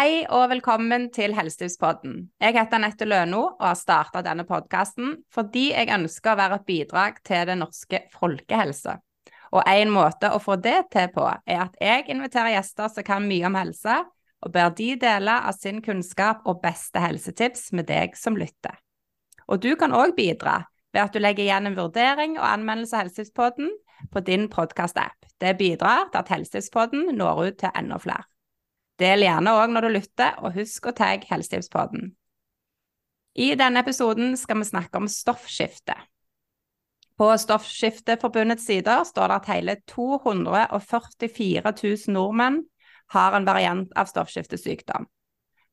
Hei og velkommen til Helsetipspodden. Jeg heter Anette Løno og har starta denne podkasten fordi jeg ønsker å være et bidrag til den norske folkehelsa. Og en måte å få det til på, er at jeg inviterer gjester som kan mye om helse, og ber de dele av sin kunnskap og beste helsetips med deg som lytter. Og du kan òg bidra ved at du legger igjen en vurdering og anmeldelse av Helsetipspodden på din podkast-app. Det bidrar til at Helsetipspodden når ut til enda flere. Del gjerne òg når du lytter, og husk å tagge Helsetipspodden. I denne episoden skal vi snakke om stoffskifte. På Stoffskifteforbundets sider står det at hele 244 000 nordmenn har en variant av stoffskiftesykdom.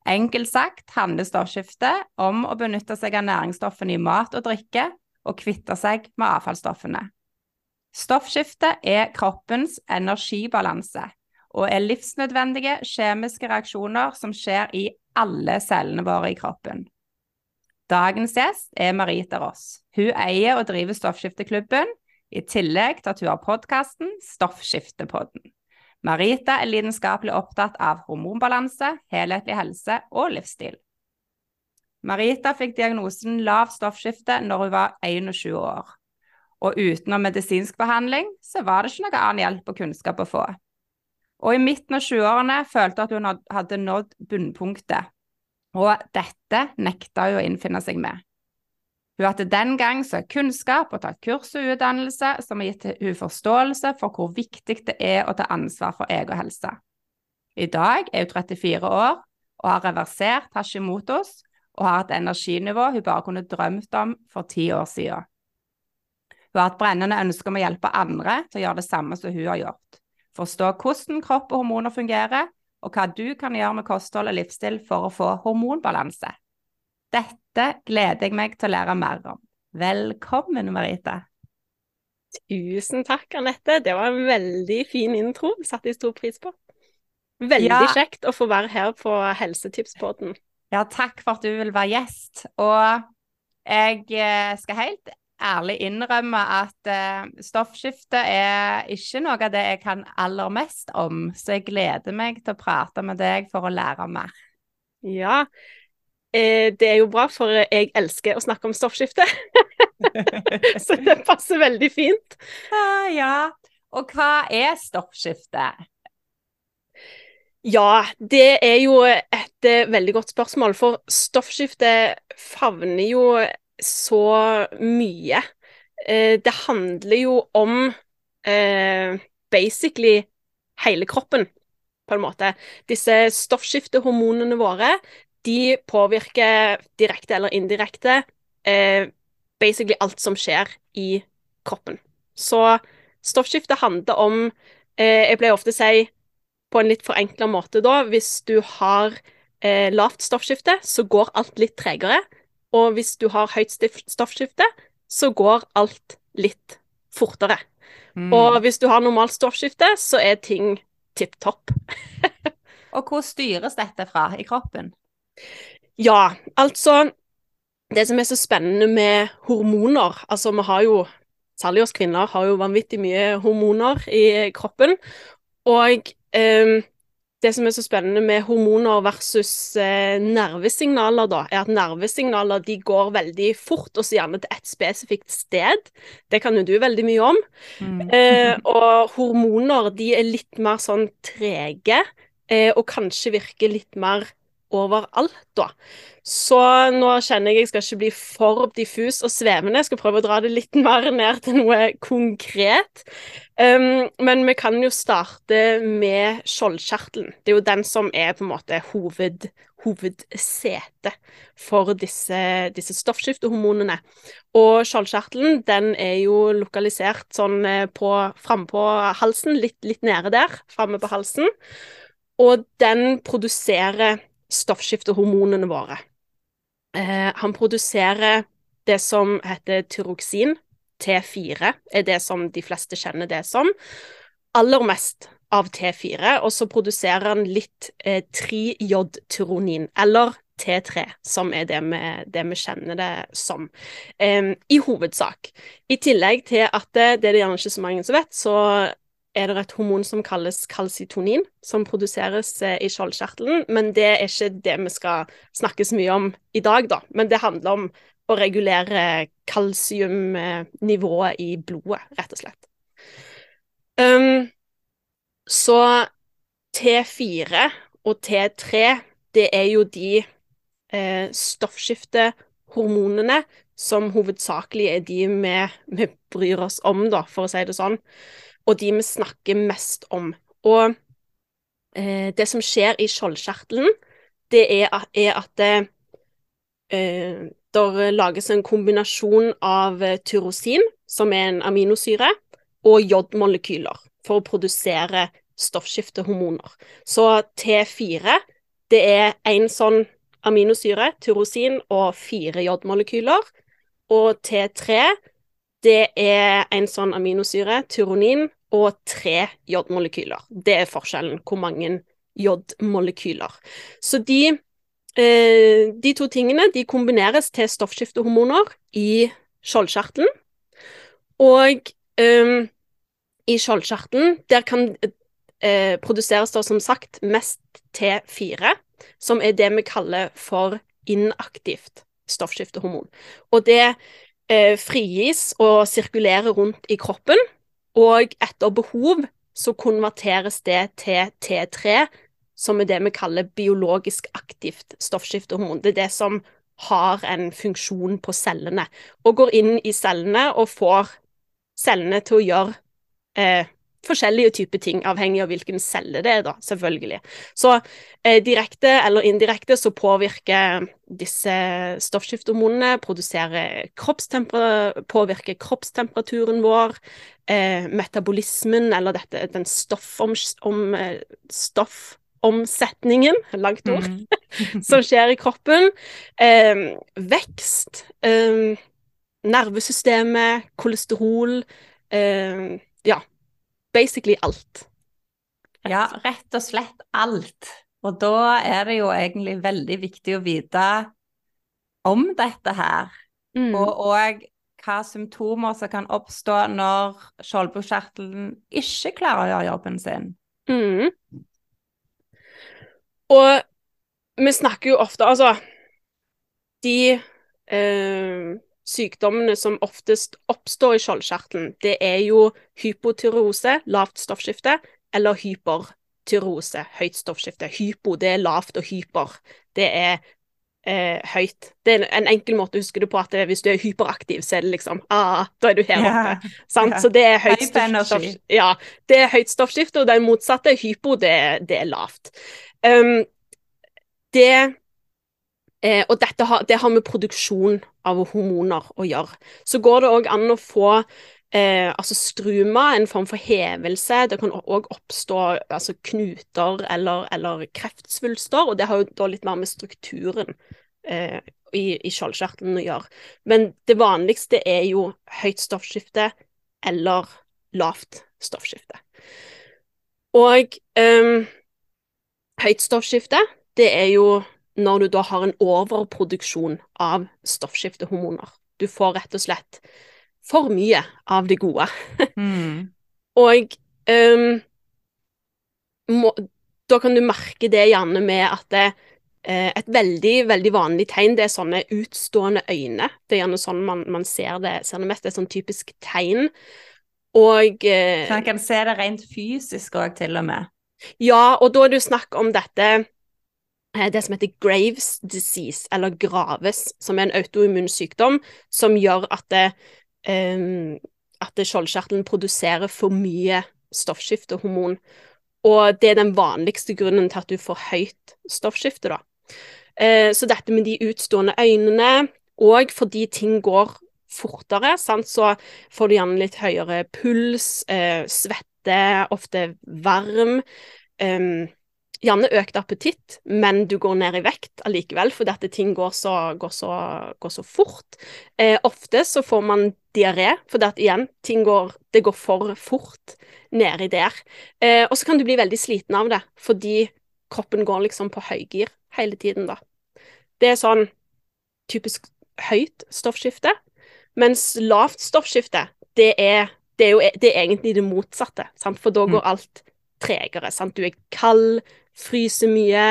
Enkelt sagt handler stoffskifte om å benytte seg av næringsstoffene i mat og drikke, og kvitte seg med avfallsstoffene. Stoffskifte er kroppens energibalanse og er livsnødvendige kjemiske reaksjoner som skjer i alle cellene våre i kroppen. Dagens gjest er Marita Ross. Hun eier og driver Stoffskifteklubben, i tillegg til at hun har podkasten Stoffskiftepodden. Marita er lidenskapelig opptatt av hormonbalanse, helhetlig helse og livsstil. Marita fikk diagnosen lav stoffskifte når hun var 21 år. Og utenom medisinsk behandling, så var det ikke noe annen hjelp og kunnskap å få. Og i midten av 20-årene følte at hun hadde nådd bunnpunktet. Og dette nekta hun å innfinne seg med. Hun hadde den gang søkt kunnskap og tatt kurs og utdannelse som har gitt hun forståelse for hvor viktig det er å ta ansvar for egen helse. I dag er hun 34 år og har reversert Hashimotos og har et energinivå hun bare kunne drømt om for ti år siden. Hun har et brennende ønske om å hjelpe andre til å gjøre det samme som hun har gjort. Forstå hvordan kropp og hormoner fungerer, og hva du kan gjøre med kosthold og livsstil for å få hormonbalanse. Dette gleder jeg meg til å lære mer om. Velkommen, Marita. Tusen takk, Anette. Det var en veldig fin intro. Satte jeg stor pris på. Veldig ja. kjekt å få være her på Helsetipspodden. Ja, takk for at du vil være gjest. Og jeg eh, skal helt ærlig innrømme at uh, stoffskifte er ikke noe av det jeg kan aller mest om, så jeg gleder meg til å prate med deg for å lære mer. Ja, eh, det er jo bra, for jeg elsker å snakke om stoffskifte. så det passer veldig fint. Ah, ja. Og hva er stoffskifte? Ja, det er jo et uh, veldig godt spørsmål. For stoffskifte favner jo så mye. Uh, det handler jo om uh, basically hele kroppen, på en måte. Disse stoffskiftehormonene våre de påvirker direkte eller indirekte eh, basically alt som skjer i kroppen. Så stoffskifte handler om eh, Jeg pleier ofte å si på en litt forenkla måte da, hvis du har eh, lavt stoffskifte, så går alt litt tregere. Og hvis du har høyt stoffskifte, så går alt litt fortere. Mm. Og hvis du har normalt stoffskifte, så er ting tipp topp. og hvor styres dette fra i kroppen? Ja, altså Det som er så spennende med hormoner Altså, vi har jo, særlig oss kvinner, har jo vanvittig mye hormoner i kroppen. Og eh, det som er så spennende med hormoner versus eh, nervesignaler, da, er at nervesignaler de går veldig fort, og så gjerne til et spesifikt sted. Det kan jo du veldig mye om. Mm. Eh, og hormoner de er litt mer sånn trege, eh, og kanskje virker litt mer overalt, da. Så nå kjenner jeg jeg skal ikke bli for diffus og svevende, jeg skal prøve å dra det litt mer ned til noe konkret. Um, men vi kan jo starte med skjoldkjertelen. Det er jo den som er på en måte hoved, hovedsetet for disse, disse stoffskiftehormonene. Og skjoldkjertelen den er jo lokalisert sånn eh, på, frampå halsen, litt, litt nede der, framme på halsen. Og den produserer stoffskiftehormonene våre. Eh, han produserer det som heter tyroksin. T4 er det som de fleste kjenner det som. Aller mest av T4, og så produserer han litt eh, 3J-tyronin, eller T3, som er det vi, det vi kjenner det som, eh, i hovedsak. I tillegg til at det, det er det gjerne ikke så mange som vet, så er det et hormon som kalles kalsitonin, som produseres eh, i skjoldkjertelen. Men det er ikke det vi skal snakke så mye om i dag, da. Men det handler om å regulere kalsiumnivået i blodet, rett og slett. Um, så T4 og T3, det er jo de eh, stoffskiftehormonene som hovedsakelig er de vi, vi, bryr oss om, da, for å si det sånn, og de vi snakker mest om. Og eh, det som skjer i skjoldkjertelen, det er, er at det, eh, der lages en kombinasjon av tyrosin, som er en aminosyre, og jodmolekyler for å produsere stoffskiftehormoner. Så T4 det er én sånn aminosyre, tyrosin, og fire jodmolekyler. Og T3 det er en sånn aminosyre, tyronin, og tre jodmolekyler. Det er forskjellen, hvor mange jodmolekyler. Så de, eh, de to tingene de kombineres til stoffskiftehormoner i skjoldkjertelen. Og eh, i skjoldkjertelen der kan eh, produseres det som sagt mest T4, som er det vi kaller for inaktivt stoffskiftehormon. Og det eh, frigis og sirkulerer rundt i kroppen, og etter behov så konverteres det til T3, som er det vi kaller biologisk aktivt stoffskiftehormon. Det er det som har en funksjon på cellene, og går inn i cellene og får cellene til å gjøre eh, forskjellige typer ting, avhengig av hvilken celle det er, da, selvfølgelig. Så eh, direkte eller indirekte så påvirker disse stoffskiftehormonene påvirker kroppstemperaturen vår, eh, metabolismen, eller dette, den stoffom, om, eh, stoffomsetningen, langt ord, mm. som skjer i kroppen. Eh, vekst, eh, nervesystemet, kolesterol. Eh, ja, basically alt. Ja, rett og slett alt. Og da er det jo egentlig veldig viktig å vite om dette her. Mm. Og òg hva symptomer som kan oppstå når skjoldbruskkjertelen ikke klarer å gjøre jobben sin. Mm. Og vi snakker jo ofte Altså, de eh, sykdommene som oftest oppstår i skjoldkjertelen, det er jo hypotyrose, lavt stoffskifte, eller hypertyreose, høyt stoffskifte. Hypo, det er lavt, og hyper, det er eh, høyt. Det er en enkel måte å huske det på at hvis du er hyperaktiv, så er det liksom ah, Da er du her oppe. Yeah. sant? Ja. Så det er høyt stoffskifte. Ja, det er høyt stoffskifte, og det motsatte, hypo, det, det er lavt. Um, det Eh, og har, det har med produksjon av hormoner å gjøre. Så går det òg an å få eh, altså struma, en form for hevelse. Det kan òg oppstå altså knuter eller, eller, kreftsvulster, og det har jo da litt mer med strukturen eh, i, i skjoldkjertelen å gjøre. Men det vanligste er jo høyt stoffskifte eller lavt stoffskifte. Og eh, høyt stoffskifte, det er jo når du da har en overproduksjon av stoffskiftehormoner. Du får rett og slett for mye av det gode. Mm. og um, må, da kan du merke det gjerne med at det, uh, et veldig, veldig vanlig tegn det er sånne utstående øyne. Det er gjerne sånn man, man ser, det, ser det mest. Det er sånn typisk tegn. Og uh, man kan se det rent fysisk òg, til og med? Ja, og da er det snakk om dette Eh, det som heter Graves disease, eller Graves, som er en autoimmun sykdom som gjør at, det, um, at skjoldkjertelen produserer for mye stoffskiftehormon. Og det er den vanligste grunnen til at du får høyt stoffskifte, da. Uh, så dette med de utstående øynene, og fordi ting går fortere, sant, så får du gjerne litt høyere puls, uh, svette, ofte varm. Um, gjerne økt appetitt, men du går ned i vekt allikevel, fordi at ting går så, går så, går så fort. Eh, ofte så får man diaré, fordi at igjen, ting går, det går for fort nedi der. Eh, og så kan du bli veldig sliten av det, fordi kroppen går liksom på høygir hele tiden, da. Det er sånn typisk høyt stoffskifte, mens lavt stoffskifte, det er det er jo det er egentlig det motsatte, sant? for da går alt tregere. Sant? Du er kald, fryser mye,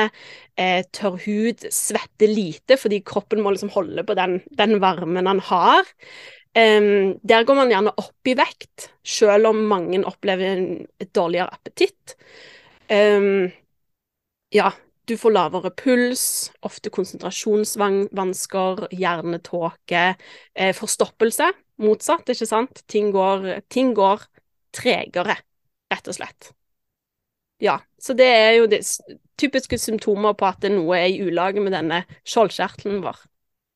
eh, tørr hud, svetter lite fordi kroppen må liksom holde på den, den varmen han har. Um, der går man gjerne opp i vekt, selv om mange opplever en, et dårligere appetitt. Um, ja, du får lavere puls, ofte konsentrasjonsvansker, hjernetåke, eh, forstoppelse. Motsatt, ikke sant? Ting går, ting går tregere, rett og slett. Ja, så det er jo det, typiske symptomer på at det noe er i ulage med denne skjoldkjertelen vår.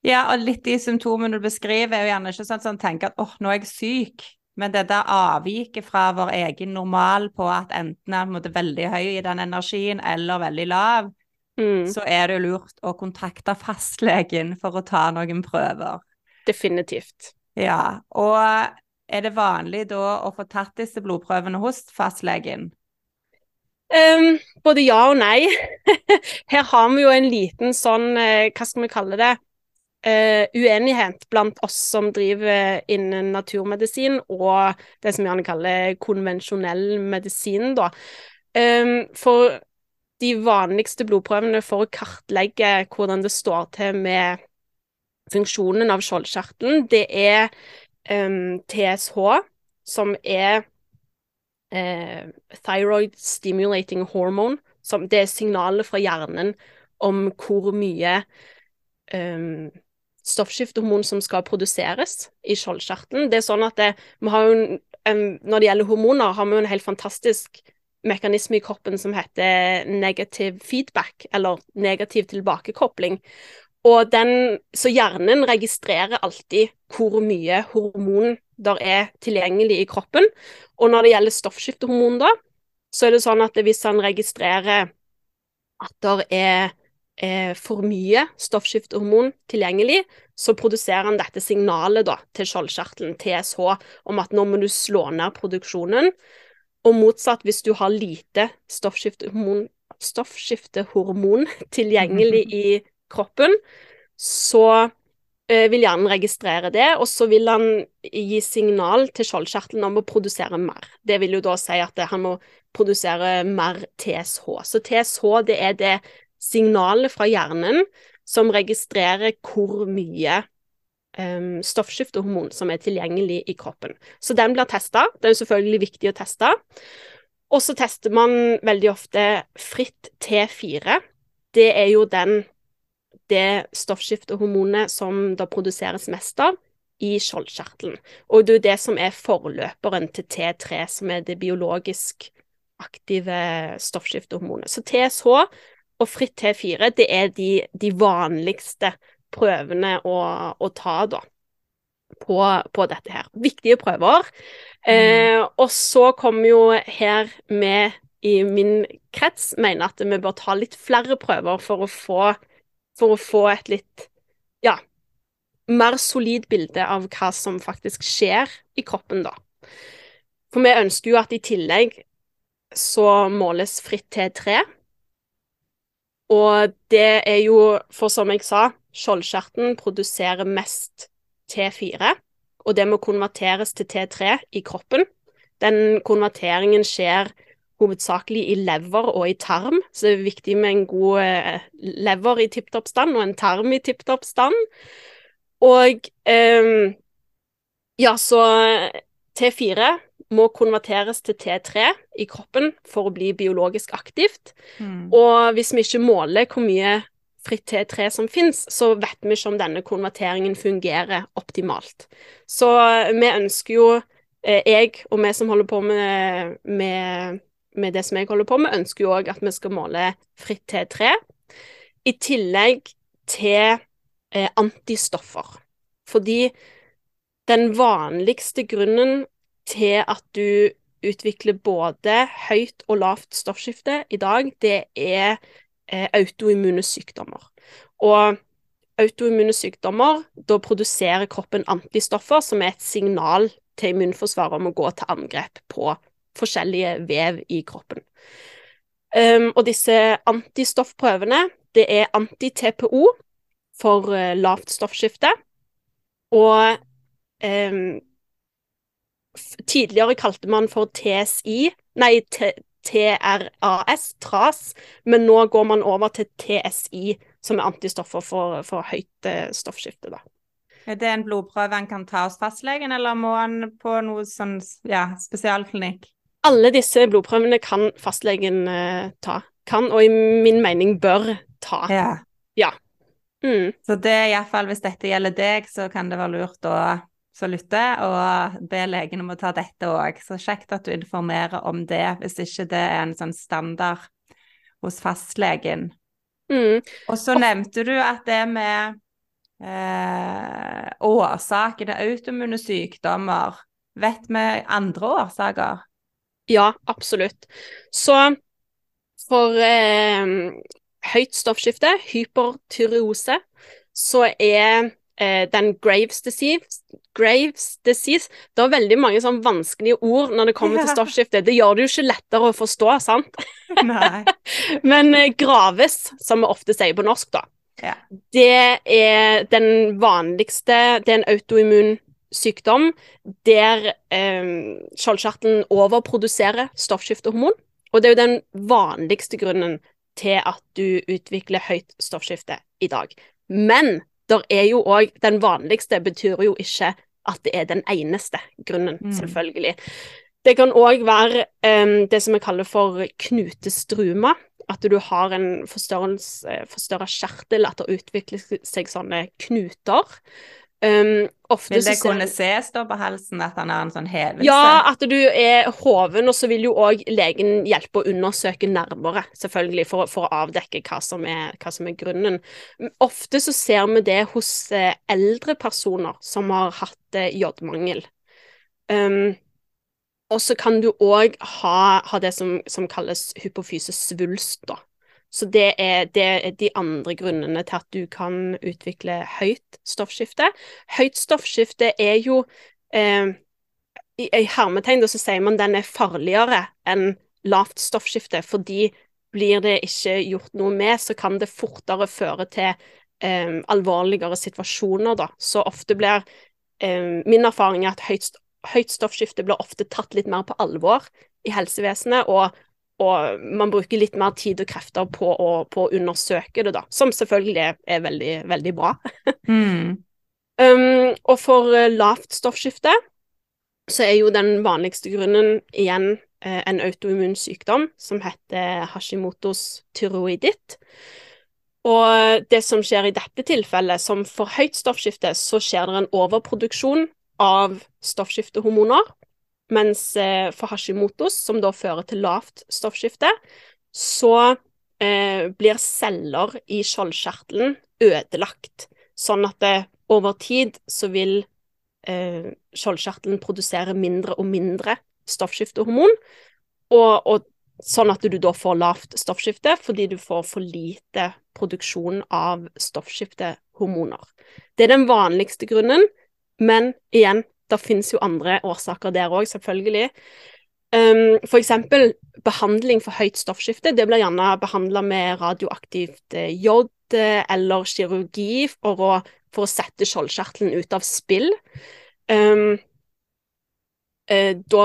Ja, og litt de symptomene du beskriver, er jo gjerne ikke sånn at man tenker at åh, oh, nå er jeg syk. Men det der avviket fra vår egen normal på at enten er måte, veldig høy i den energien eller veldig lav, mm. så er det jo lurt å kontakte fastlegen for å ta noen prøver. Definitivt. Ja, og er det vanlig da å få tatt disse blodprøvene hos fastlegen? Um, både ja og nei. Her har vi jo en liten sånn, eh, hva skal vi kalle det, uh, uenighet blant oss som driver innen naturmedisin og det som gjerne kaller konvensjonell medisin, da. Um, for de vanligste blodprøvene for å kartlegge hvordan det står til med funksjonen av skjoldkjertelen, det er um, TSH, som er uh, thyroid stimulating hormone. Som, det er signalet fra hjernen om hvor mye um, stoffskiftehormon som skal produseres i skjoldkjertelen. Det er sånn at det, jo, Når det gjelder hormoner, har vi jo en helt fantastisk mekanisme i kroppen som heter negative feedback, eller negativ tilbakekopling. Og den, så hjernen registrerer alltid hvor mye hormon der er tilgjengelig i kroppen. Og når det gjelder stoffskiftehormon, da, så er det sånn at hvis han registrerer at det er eh, for mye stoffskiftehormon tilgjengelig, så produserer han dette signalet da, til skjoldkjertelen, TSH, om at nå må du slå ned produksjonen. Og motsatt, hvis du har lite stoffskiftehormon, stoffskiftehormon tilgjengelig i kroppen, så vil hjernen registrere det, og så vil han gi signal til skjoldkjertelen om å produsere mer. Det vil jo da si at han må produsere mer TSH. Så TSH det er det signalet fra hjernen som registrerer hvor mye um, stoffskiftehormon som er tilgjengelig i kroppen. Så den blir testa. Det er jo selvfølgelig viktig å teste. Og så tester man veldig ofte fritt T4. Det er jo den, det stoffskiftehormonet som det produseres mest av i skjoldkjertelen. Og det er det som er forløperen til T3, som er det biologisk aktive stoffskiftehormonet. Så TSH og fritt T4, det er de, de vanligste prøvene å, å ta, da. På, på, dette her. Viktige prøver. Mm. Eh, og så kommer jo her med i min krets mener at vi bør ta litt flere prøver for å få, for å få et litt ja, mer solid bilde av hva som faktisk skjer i kroppen, da. For vi ønsker jo at i tillegg så måles fritt T3, og det er jo, for som jeg sa, skjoldskjerten produserer mest T4, og det må konverteres til T3 i kroppen. Den konverteringen skjer hovedsakelig i lever og i tarm, så det er viktig med en god eh, lever i tipp topp stand og en tarm i tipp topp stand. Og eh, ja, så T4 må konverteres til T3 i kroppen for å bli biologisk aktivt. Mm. Og hvis vi ikke måler hvor mye fritt T3 som finnes, så vet vi ikke om denne konverteringen fungerer optimalt. Så vi ønsker jo, eh, jeg og vi som holder på med, med, med det som jeg holder på med, ønsker jo òg at vi skal måle fritt T3, i tillegg til eh, antistoffer. Fordi den vanligste grunnen til at du utvikler både høyt og lavt stoffskifte i dag, det er eh, autoimmune sykdommer. Og autoimmune sykdommer, da produserer kroppen antistoffer, som er et signal til immunforsvaret om å gå til angrep på forskjellige vev i kroppen. Um, og disse antistoffprøvene, det er anti-TPO for uh, lavt stoffskifte. Og um, Tidligere kalte man for TSI, nei, TRAS, TRAS, men nå går man over til TSI, som er antistoffer for, for høyt eh, stoffskifte, da. Er det en blodprøve en kan ta hos fastlegen, eller må en på noe sånn ja, spesialklinikk? Alle disse blodprøvene kan fastlegen uh, ta. Kan, og i min mening bør ta. Ja. ja. Mm. Så det er iallfall hvis dette gjelder deg, så kan det være lurt å så lytter, og be legen om å ta dette òg. Så kjekt at du informerer om det, hvis ikke det er en sånn standard hos fastlegen. Mm. Og så nevnte du at det med eh, årsaker til autoimmune sykdommer Vet vi andre årsaker? Ja, absolutt. Så for eh, høyt stoffskifte, hypertyreose, så er eh, den Graves disease, Graves disease Det er veldig mange sånn vanskelige ord når det kommer ja. til stoffskifte. Det gjør det jo ikke lettere å forstå, sant? Nei. Men eh, Graves, som vi ofte sier på norsk, da, ja. Det er den vanligste Det er en autoimmun sykdom der eh, skjoldkjertelen overproduserer stoffskiftehormon. Og det er jo den vanligste grunnen til at du utvikler høyt stoffskifte i dag. Men der er jo òg Den vanligste betyr jo ikke at det er den eneste grunnen, mm. selvfølgelig. Det kan òg være um, det som vi kaller for knutestruma, at du har en forstørra kjertel, at det utvikler seg sånne knuter. Um, vil det kunne ses da på halsen at han har en sånn hevelse? Ja, at du er hoven, og så vil jo òg legen hjelpe å undersøke nærmere, selvfølgelig, for, for å avdekke hva som, er, hva som, er, grunnen. Ofte så ser vi det hos eh, eldre personer som har hatt eh, jodmangel. Um, og så kan du òg ha, ha, det som, som kalles hypofysesvulst, da. Så det er, det er, de andre grunnene til at du kan utvikle høyt stoffskifte. Høyt stoffskifte er jo eh, I, hermetegn så sier man den er farligere enn lavt stoffskifte, fordi blir det ikke gjort noe med, så kan det fortere føre til eh, alvorligere situasjoner, da. Så ofte blir eh, Min erfaring er at høyt høyt stoffskifte blir ofte tatt litt mer på alvor i helsevesenet, og, og man bruker litt mer tid og krefter på å, på å undersøke det, da. Som selvfølgelig er, veldig, veldig bra. mm. um, og for uh, lavt stoffskifte så er jo den vanligste grunnen igjen uh, en autoimmun sykdom som heter Hashimotos tyroiditt. Og det som skjer i dette tilfellet, som for høyt stoffskifte, så skjer det en overproduksjon av stoffskiftehormoner, mens eh, for Hashimotos, som da fører til lavt stoffskifte, så eh, blir celler i skjoldkjertelen ødelagt, sånn at det, over tid så vil eh, skjoldkjertelen produsere mindre og mindre stoffskiftehormon, og, og sånn at du da får lavt stoffskifte fordi du får for lite produksjon av stoffskiftehormoner. Det er den vanligste grunnen. Men igjen, det finnes jo andre årsaker der òg, selvfølgelig. Um, eksempel behandling for høyt stoffskifte. Det blir gjerne behandla med radioaktivt eh, jod eh, eller kirurgi for å, for å sette skjoldkjertelen ut av spill. Um, da,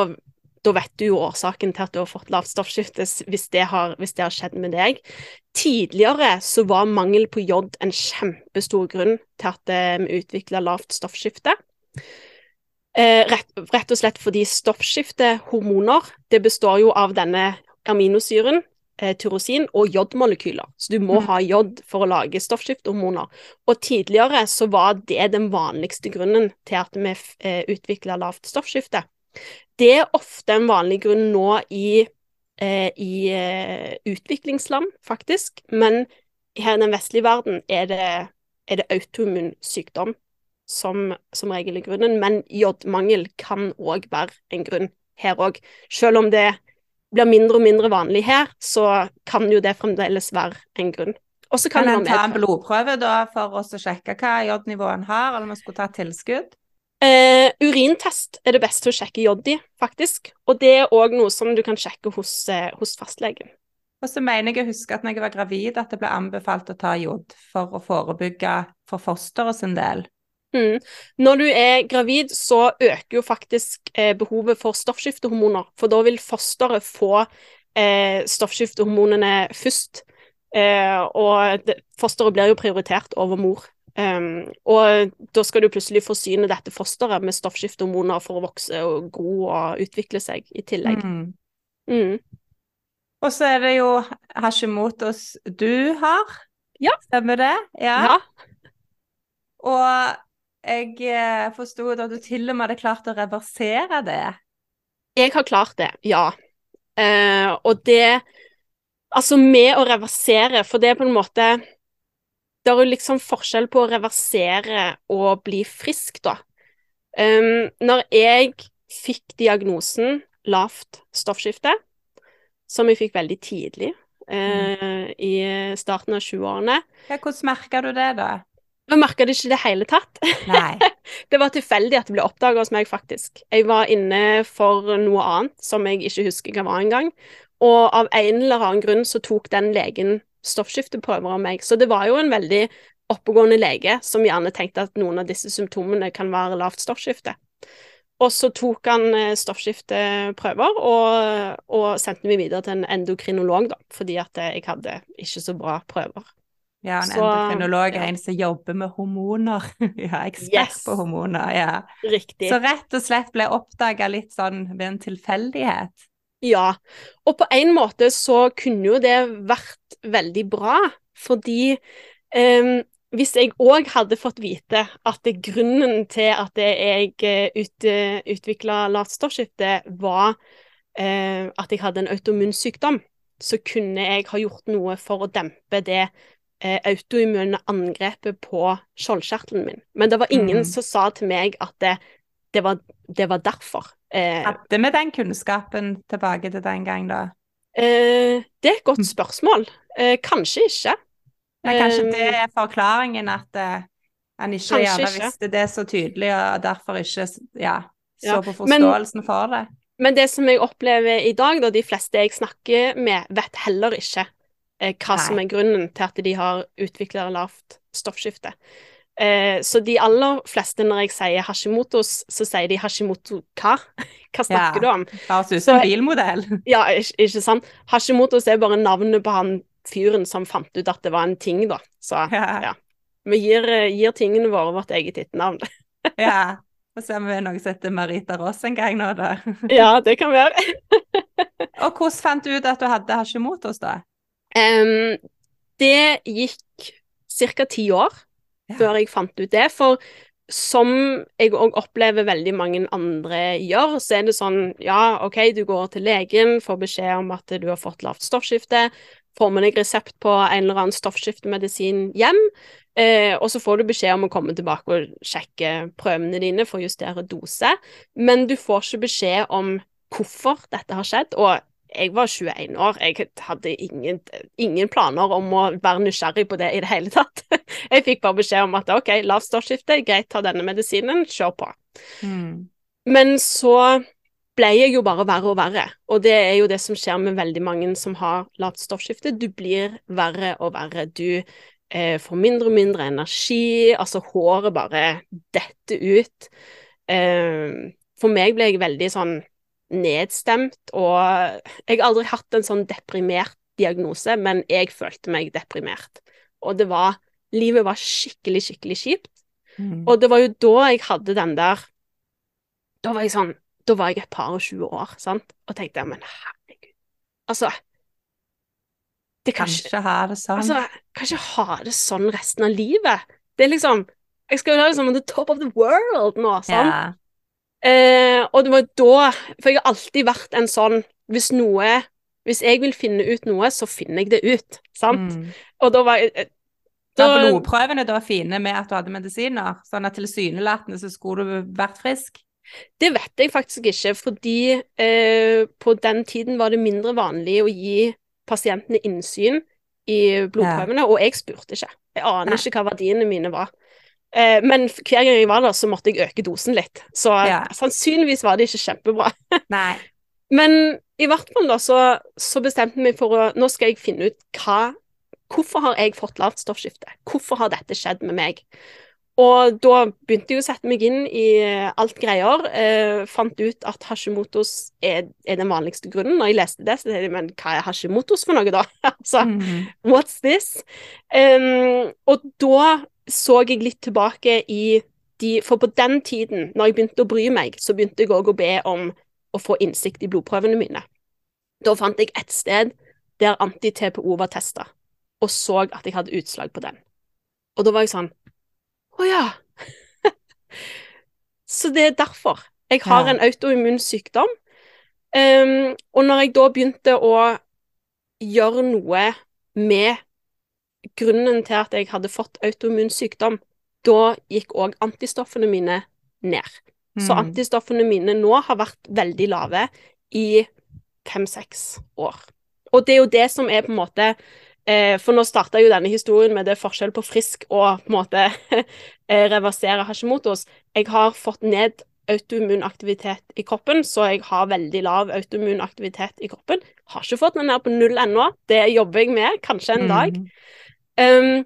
da, vet du jo årsaken til at du har fått lavt stoffskifte, hvis det, har, hvis det har skjedd med deg. Tidligere så var mangel på jod en kjempestor grunn til at vi utvikla lavt stoffskifte. Eh, rett, rett, og slett fordi stoffskiftehormoner det består jo av denne aminosyren, eh, tyrosin, og jodmolekyler. Så du må mm. ha jod for å lage stoffskiftehormoner. Og tidligere så var det den vanligste grunnen til at vi eh, utvikla lavt stoffskifte. Det er ofte en vanlig grunn nå i, eh, i eh, utviklingsland, faktisk, men her i den vestlige verden er det, er det autoimmun sykdom som, som regel er grunnen, men jodmangel kan òg være en grunn her òg. Selv om det blir mindre og mindre vanlig her, så kan jo det fremdeles være en grunn. Og så kan, kan en ta en blodprøve da for å sjekke hva jodnivået en har, eller om vi skulle ta tilskudd? Uh, urintest er det beste å sjekke jod i, faktisk. Og det er òg noe som du kan sjekke hos, uh, hos fastlegen. Og så mener jeg å huske at når jeg var gravid, at det ble anbefalt å ta jod for å forebygge for fosteret sin del. Mm. Når du er gravid, så øker jo faktisk eh, behovet for stoffskiftehormoner, for da vil fosteret få eh, stoffskiftehormonene først. Eh, og det, fosteret blir jo prioritert over mor. Um, og da skal du plutselig forsyne dette fosteret med stoffskiftehormoner for å vokse og gro og utvikle seg i tillegg. Mm. Mm. Og så er det jo Hashimotos du har. Ja. Stemmer det? Ja. Ja. Og jeg eh, forsto at du til og med hadde klart å reversere det. Jeg har klart det, ja. Eh, og det Altså, med å reversere, for det er på en måte Det er jo liksom forskjell på å reversere og bli frisk, da. Um, når jeg fikk diagnosen lavt stoffskifte, som jeg fikk veldig tidlig, eh, i starten av 20-årene hvordan merka du det, da? Jeg merka det ikke i det hele tatt. Nei. Det var tilfeldig at det ble oppdaga hos meg, faktisk. Jeg var inne for noe annet som jeg ikke husker hva var engang. Og av en eller annen grunn så tok den legen stoffskifteprøver av meg. Så det var jo en veldig oppegående lege som gjerne tenkte at noen av disse symptomene kan være lavt stoffskifte. Og så tok han eh, stoffskifteprøver og, og sendte meg videre til en endokrinolog, da, fordi at jeg hadde ikke så bra prøver. Ja, en Så, endokrinolog er ja. en som jobber med hormoner. ja, ekspert Yes. på hormoner. Ja. Riktig. Så rett og slett ble oppdaga litt sånn ved en tilfeldighet. Ja, og på en måte så kunne jo det vært veldig bra, fordi em, hvis jeg òg hadde fått vite at det grunnen til at jeg eh, ut, utvikla lavt stoffskifte, var eh, at jeg hadde en autoimmun sykdom, så kunne jeg ha gjort noe for å dempe det eh, autoimmune angrepet på skjoldkjertelen min. Men det var ingen Mm. som sa til meg at det, det, var, det var derfor. Eh, Hadde vi den kunnskapen tilbake til den gang, da? Eh, det er et godt spørsmål. Eh, kanskje ikke. Men kanskje Eh, det er forklaringen at eh, han ikke gjerne visste det så tydelig, og derfor ikke ja, så Ja, på men- forståelsen for det. Men det som jeg opplever i dag, da de fleste jeg snakker med, vet heller ikke eh, hva som er grunnen til at de har utvikla lavt stoffskifte. Eh, så de aller fleste, når jeg sier Hashimotos, så sier de Hashimoto hva? Hva snakker Ja. du om? Høres ut Så- som en bilmodell. Ja, ikke, ikke sant? Hashimotos er bare navnet på han fyren som fant ut at det var en ting, da. Så Ja. Ja. vi gir, eh, gir tingene våre vårt eget etternavn. ja. Og så har vi noe som heter Marita Ross en gang nå, da. ja, det kan være. Og hvordan fant du ut at du hadde Hashimotos, da? Em, det gikk ca. ti år Ja. før jeg fant ut det. For som jeg òg opplever veldig mange andre gjør, så er det sånn ja, OK, du går til legen, får beskjed om at du har fått lavt stoffskifte, får med deg resept på en eller annen stoffskiftemedisin hjem, eh, og så får du beskjed om å komme tilbake og sjekke prøvene dine for å justere dose, men du får ikke beskjed om hvorfor dette har skjedd. og jeg var 21 år, jeg hadde ingen, ingen planer om å være nysgjerrig på det i det hele tatt. Jeg fikk bare beskjed om at ok, lavt stoffskifte, greit, ta denne medisinen, kjør på. Mm. Men så ble jeg jo bare verre og verre, og det er jo det som skjer med veldig mange som har lavt stoffskifte. Du blir verre og verre. Du eh, får mindre og mindre energi, altså håret bare detter ut. Eh, for meg ble jeg veldig sånn nedstemt, og jeg har aldri hatt en sånn deprimert diagnose, men jeg følte meg deprimert. Og det var Livet var skikkelig, skikkelig kjipt. Mm. Og det var jo da jeg hadde den der Da var jeg sånn Da var jeg et par og tjue år, sant, og tenkte men herregud Altså Det kan ikke ha det sånn. Altså, kan ikke ha det sånn resten av livet. Det er liksom Jeg skal jo ha det som on the top of the world nå, sant? ja. Eh, og det var da For jeg har alltid vært en sånn Hvis noe Hvis jeg vil finne ut noe, så finner jeg det ut, sant? Mm. Og da var jeg da, Var blodprøvene da fine med at du hadde medisiner? Sånn at tilsynelatende så skulle du vært frisk? Det vet jeg faktisk ikke, fordi eh, på den tiden var det mindre vanlig å gi pasientene innsyn i blodprøvene, og jeg spurte ikke. Jeg aner ja. ikke hva verdiene mine var. Eh, men hver gang jeg var der, så måtte jeg øke dosen litt. Så Ja. sannsynligvis var det ikke kjempebra. Nei. Men i hvert fall da, så, så bestemte meg for å Nå skal jeg finne ut hva Hvorfor har jeg fått lavt stoffskifte? Hvorfor har dette skjedd med meg? Og da begynte jeg å sette meg inn i eh, alt greier. Eh, fant ut at Hashimotos er, er, den vanligste grunnen. Når jeg leste det, så tenkte jeg men hva er Hashimotos for noe, da? altså, mm. what's this? Um, og da så jeg litt tilbake i de For på den tiden, når jeg begynte å bry meg, så begynte jeg òg å be om å få innsikt i blodprøvene mine. Da fant jeg et sted der anti-TPO var testa, og så at jeg hadde utslag på den. Og da var jeg sånn å ja. Så det er derfor. Jeg har ja. en autoimmun sykdom. Um, og når jeg da begynte å gjøre noe med grunnen til at jeg hadde fått autoimmun sykdom, da gikk òg antistoffene mine ned. Mm. Så antistoffene mine nå har vært veldig lave i fem-seks år. Og det er jo det som er på en måte Eh, for nå starta jo denne historien med det forskjell på frisk og på en måte eh, reversere Hashimotos. Jeg har fått ned autoimmun aktivitet i kroppen, så jeg har veldig lav autoimmun aktivitet i kroppen. Har ikke fått den ned på null ennå, det jobber jeg med, kanskje en dag. Um,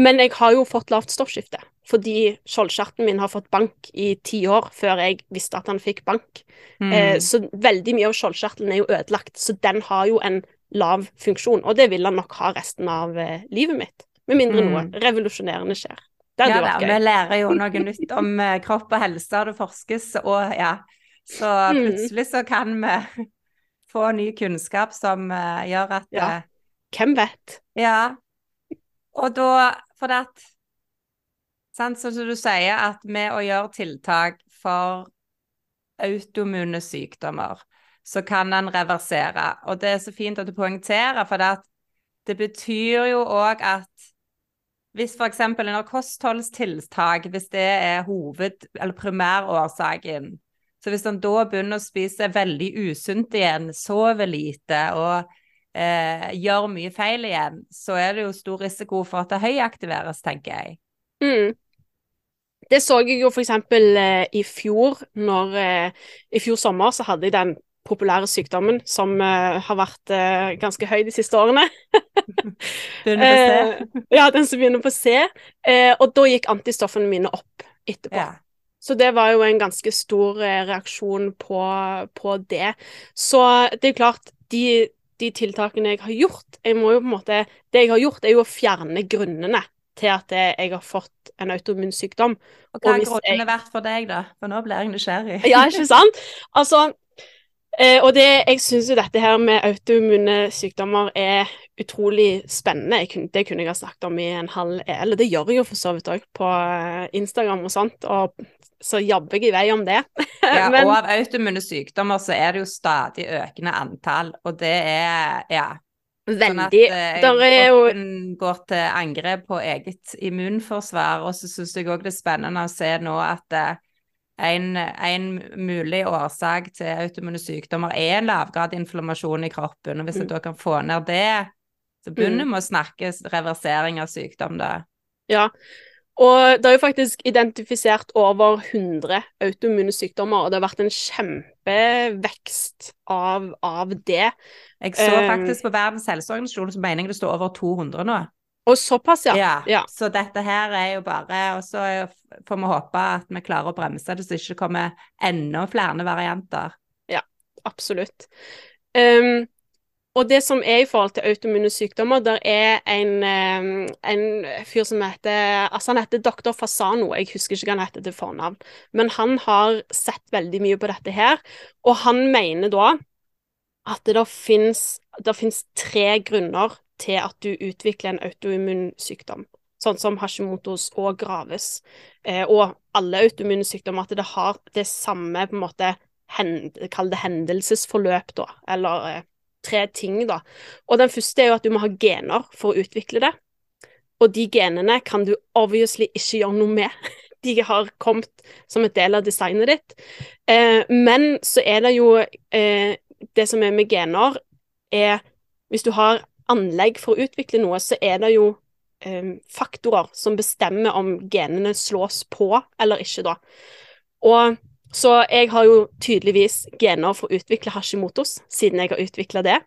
men jeg har jo fått lavt stoffskifte, fordi skjoldskjerten min har fått bank i ti år før jeg visste at han fikk bank. Mm. Eh, så veldig mye av skjoldskjertelen er jo ødelagt, så den har jo en lav funksjon. Og det vil han nok ha resten av eh, livet mitt. Med mindre mm. noe revolusjonerende skjer. Det hadde ja, vært gøy. Vi lærer jo noe nytt om eh, kropp og helse, og det forskes, og ja. Så mm. plutselig så kan vi få ny kunnskap som uh, gjør at Ja. Hvem vet? Ja. Og da For at sant, Sånn som du sier, at med å gjøre tiltak for autoimmune sykdommer, så kan en reversere. Og det er så fint at du poengterer, for det, det betyr jo òg at hvis f.eks. en kostholdstiltak, hvis det er hoved- eller primærårsaken Så hvis en da begynner å spise veldig usunt igjen, sover lite og eh, gjør mye feil igjen, så er det jo stor risiko for at det høyaktiveres, tenker jeg. Mm. Det så jeg jo for eksempel eh, i fjor, når eh, I fjor sommer så hadde jeg den populære sykdommen som uh, har vært uh, ganske høy de siste årene. begynner på C. Uh, ja, den som begynner på C. og da gikk antistoffene mine opp etterpå. Ja. Så det var jo en ganske stor reaksjon på, på, det. Så det er klart, de, de, tiltakene jeg har gjort jeg må jo på en måte, Det jeg har gjort, er jo å fjerne grunnene til at jeg har fått en autoimmun sykdom. Og hva har grunnene vært for deg, da? For nå blir jeg nysgjerrig. ja, ikke sant? Altså, Eh, og det, jeg syns jo dette her med autoimmune sykdommer er utrolig spennende. Kunne, det kunne jeg ha snakket om i en halv Eller det gjør jeg jo for så vidt òg på eh, Instagram og sånt, og så jobber jeg i vei om det. ja, Men, og av autoimmune sykdommer så er det jo stadig økende antall, og det er ja. Veldig. Sånn at eh, jo... går til angrep på eget immunforsvar, og så syns jeg òg det er spennende å se nå at eh, en, en, mulig årsak til autoimmune sykdommer er lavgrad inflammasjon i kroppen. og Hvis mm. du kan få ned det, så begynner vi mm. å snakke reversering av sykdom da. Ja, og det er jo faktisk identifisert over 100 autoimmune sykdommer, og det har vært en kjempevekst av, av det. Jeg så eh, faktisk på Verdens helseorganisasjon så mener jeg det står over 200 nå. Og såpass, ja. ja. ja. Så dette her er jo bare Og så får vi håpe at vi klarer å bremse det, så det ikke kommer enda flere varianter. Ja, absolutt. Um, og det som er i forhold til autoimmune sykdommer, der er en, en, fyr som heter Altså, han heter doktor Fasano, jeg husker ikke hva han heter til fornavn, men han har sett veldig mye på dette her, og han mener da at det fins tre grunner til at du utvikler en autoimmun sykdom, sånn som Hashimotos og Graves, eh, og alle autoimmune sykdommer, at det har det samme på en måte Kall det hendelsesforløp, da, eller eh, tre ting, da. Og den første er jo at du må ha gener for å utvikle det. Og de genene kan du obviously ikke gjøre noe med. De har kommet som et del av designet ditt. Eh, men så er det jo eh, Det som er med gener, er Hvis du har anlegg for å utvikle noe, så er det jo eh, faktorer som bestemmer om genene slås på eller ikke, da. Og så jeg har jo tydeligvis gener for å utvikle Hashimotos, siden jeg har utvikla det.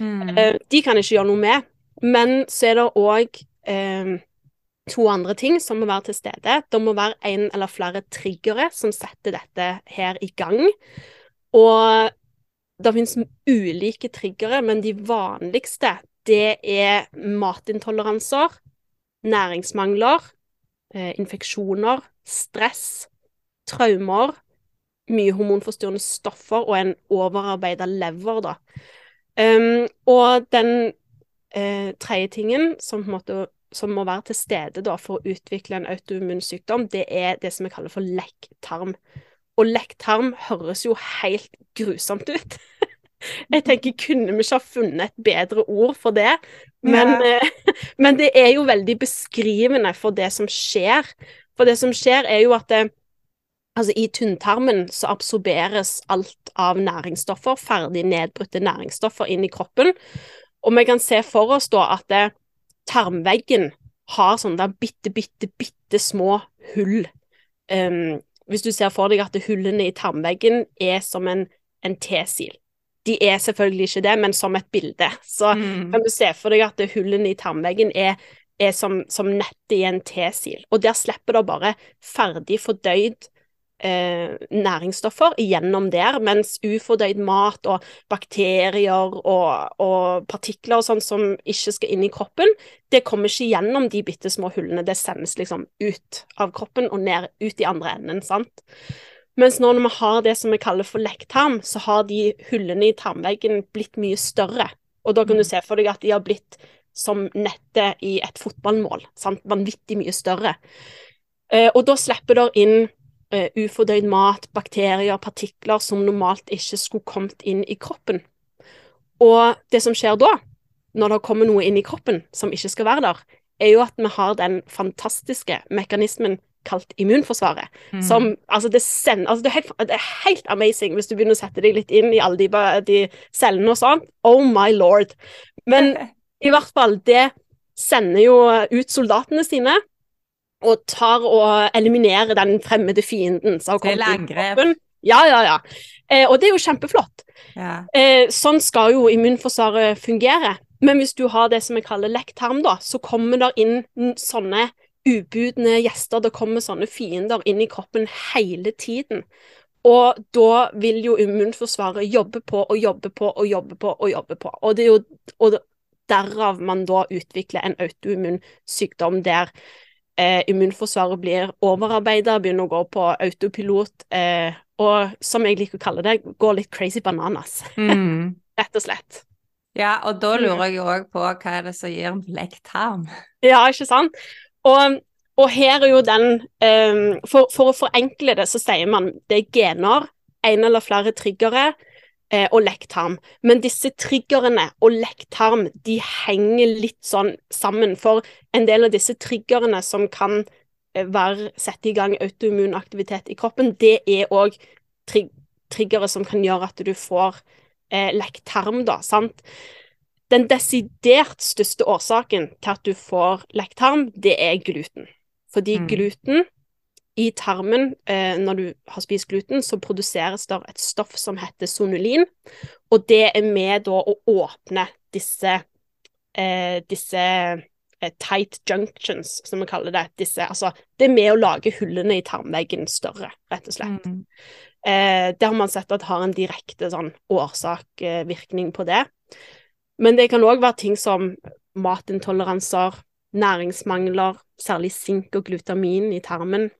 Mm. De kan jeg ikke gjøre noe med. Men så er det òg eh, to andre ting som må være til stede. Det må være en eller flere triggere som setter dette her i gang. Og det finnes ulike triggere, men de vanligste det er matintoleranser, næringsmangler, eh, infeksjoner, stress, traumer, mye hormonforstyrrende stoffer og en overarbeida lever, da. Um, og den uh, tredje tingen som, måte, som, må være til stede da, for å utvikle en autoimmun sykdom, det er det som vi kaller for lekktarm. Og lekktarm høres jo helt grusomt ut. Jeg tenker, kunne vi ikke ha funnet et bedre ord for det? Men, ja. Eh, men, det er jo veldig beskrivende for det som skjer. For det som skjer, er jo at det, altså i tynntarmen så absorberes alt av næringsstoffer, ferdig nedbrutte næringsstoffer, inn i kroppen. Og vi kan se for oss da at det, tarmveggen har sånne der bitte, bitte, bitte små hull. Um, hvis du ser for deg at hullene i tarmveggen er som en, en T-sil. De er selvfølgelig ikke det, men som et bilde. Så mm. kan du se for deg at hullene i tarmveggen er, er som, som nettet i en T-sil. Og der slipper det bare ferdig fordøyd eh, næringsstoffer gjennom der, mens ufordøyd mat og bakterier og, og partikler og sånn som ikke skal inn i kroppen, det kommer ikke gjennom de bitte små hullene. Det sendes liksom ut av kroppen og ned ut i andre enden, sant. Mens nå når vi har det som vi kaller for lekktarm, så har de hullene i tarmveggen blitt mye større. Og da kan du mm. se for deg at de har blitt som nettet i et fotballmål. Sant? Vanvittig mye større. Eh, og da slipper det inn ufordøyd mat, bakterier, partikler som normalt ikke skulle kommet inn i kroppen. Og det som skjer da, når det kommer noe inn i kroppen som ikke skal være der, er jo at vi har den fantastiske mekanismen kalt immunforsvaret. Mm. Som Altså, det, send, altså det, er helt, det, er helt, amazing hvis du begynner å sette deg litt inn i alle de, de cellene og sånn. Oh my lord. Men i hvert fall, det sender jo ut soldatene sine og tar og eliminerer den fremmede fienden som har kommet inn i kroppen. Ja, ja, ja. Eh, og det er jo kjempeflott. Ja. Eh, sånn skal jo immunforsvaret fungere. Men hvis du har det som vi kaller lekktarm, da, så kommer det inn sånne ubudne gjester. Det kommer sånne fiender inn i kroppen hele tiden. Og da vil jo immunforsvaret jobbe på og jobbe på og jobbe på og jobbe på. Og det er jo og derav man da utvikler en autoimmun sykdom der eh, immunforsvaret blir overarbeida, begynner å gå på autopilot, eh, og som jeg liker å kalle det, går litt crazy bananas. Mm. Rett og slett. Ja, og da mm. lurer jeg òg på hva er det som gir blekktarm? tarm? Ja, ikke sant. Og, og her er jo den um, for, for, å forenkle det, så sier man det er gener, en eller flere triggere, eh, og lekktarm. Men disse triggerne og lekktarm de henger litt sånn sammen. For en del av disse triggerne som kan eh, være, sette i gang autoimmun aktivitet i kroppen, det er òg tri triggere som kan gjøre at du får eh, lekktarm, da. sant? Den desidert største årsaken til at du får lekktarm, det er gluten. Fordi mm. gluten i tarmen, eh, når du har spist gluten, så produseres det et stoff som heter sonulin, og det er med da å åpne disse, eh, disse eh, tight junctions, som vi kaller det. Disse, altså, det er med å lage hullene i tarmveggen større, rett og slett. Mm. Eh, det har man sett at har en direkte sånn årsak-virkning på det. Men det kan òg være ting som matintoleranser, næringsmangler, særlig sink og glutamin i tarmen,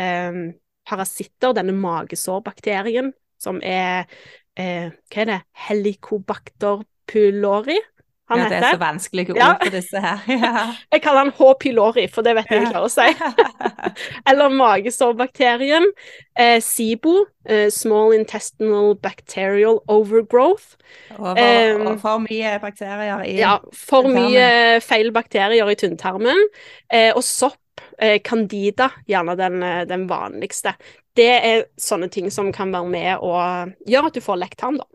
eh, parasitter, denne magesårbakterien, som er eh, Hva er det? Helicobacter pylori? Han ja, heter. det er så vanskelige ord ja. for disse her. Ja. jeg kaller han H. pylori, for det vet jeg ikke hva å si. Eller magesårbakterien. Eh, SIBO, eh, Small Intestinal Bacterial Overgrowth. Over, eh, og for mye bakterier i Ja, for mye feil bakterier i tynntarmen. Eh, og sopp candida, gjerne den, eh, den, vanligste. Det er sånne ting som kan være med og gjøre at du får lekt tarm, da.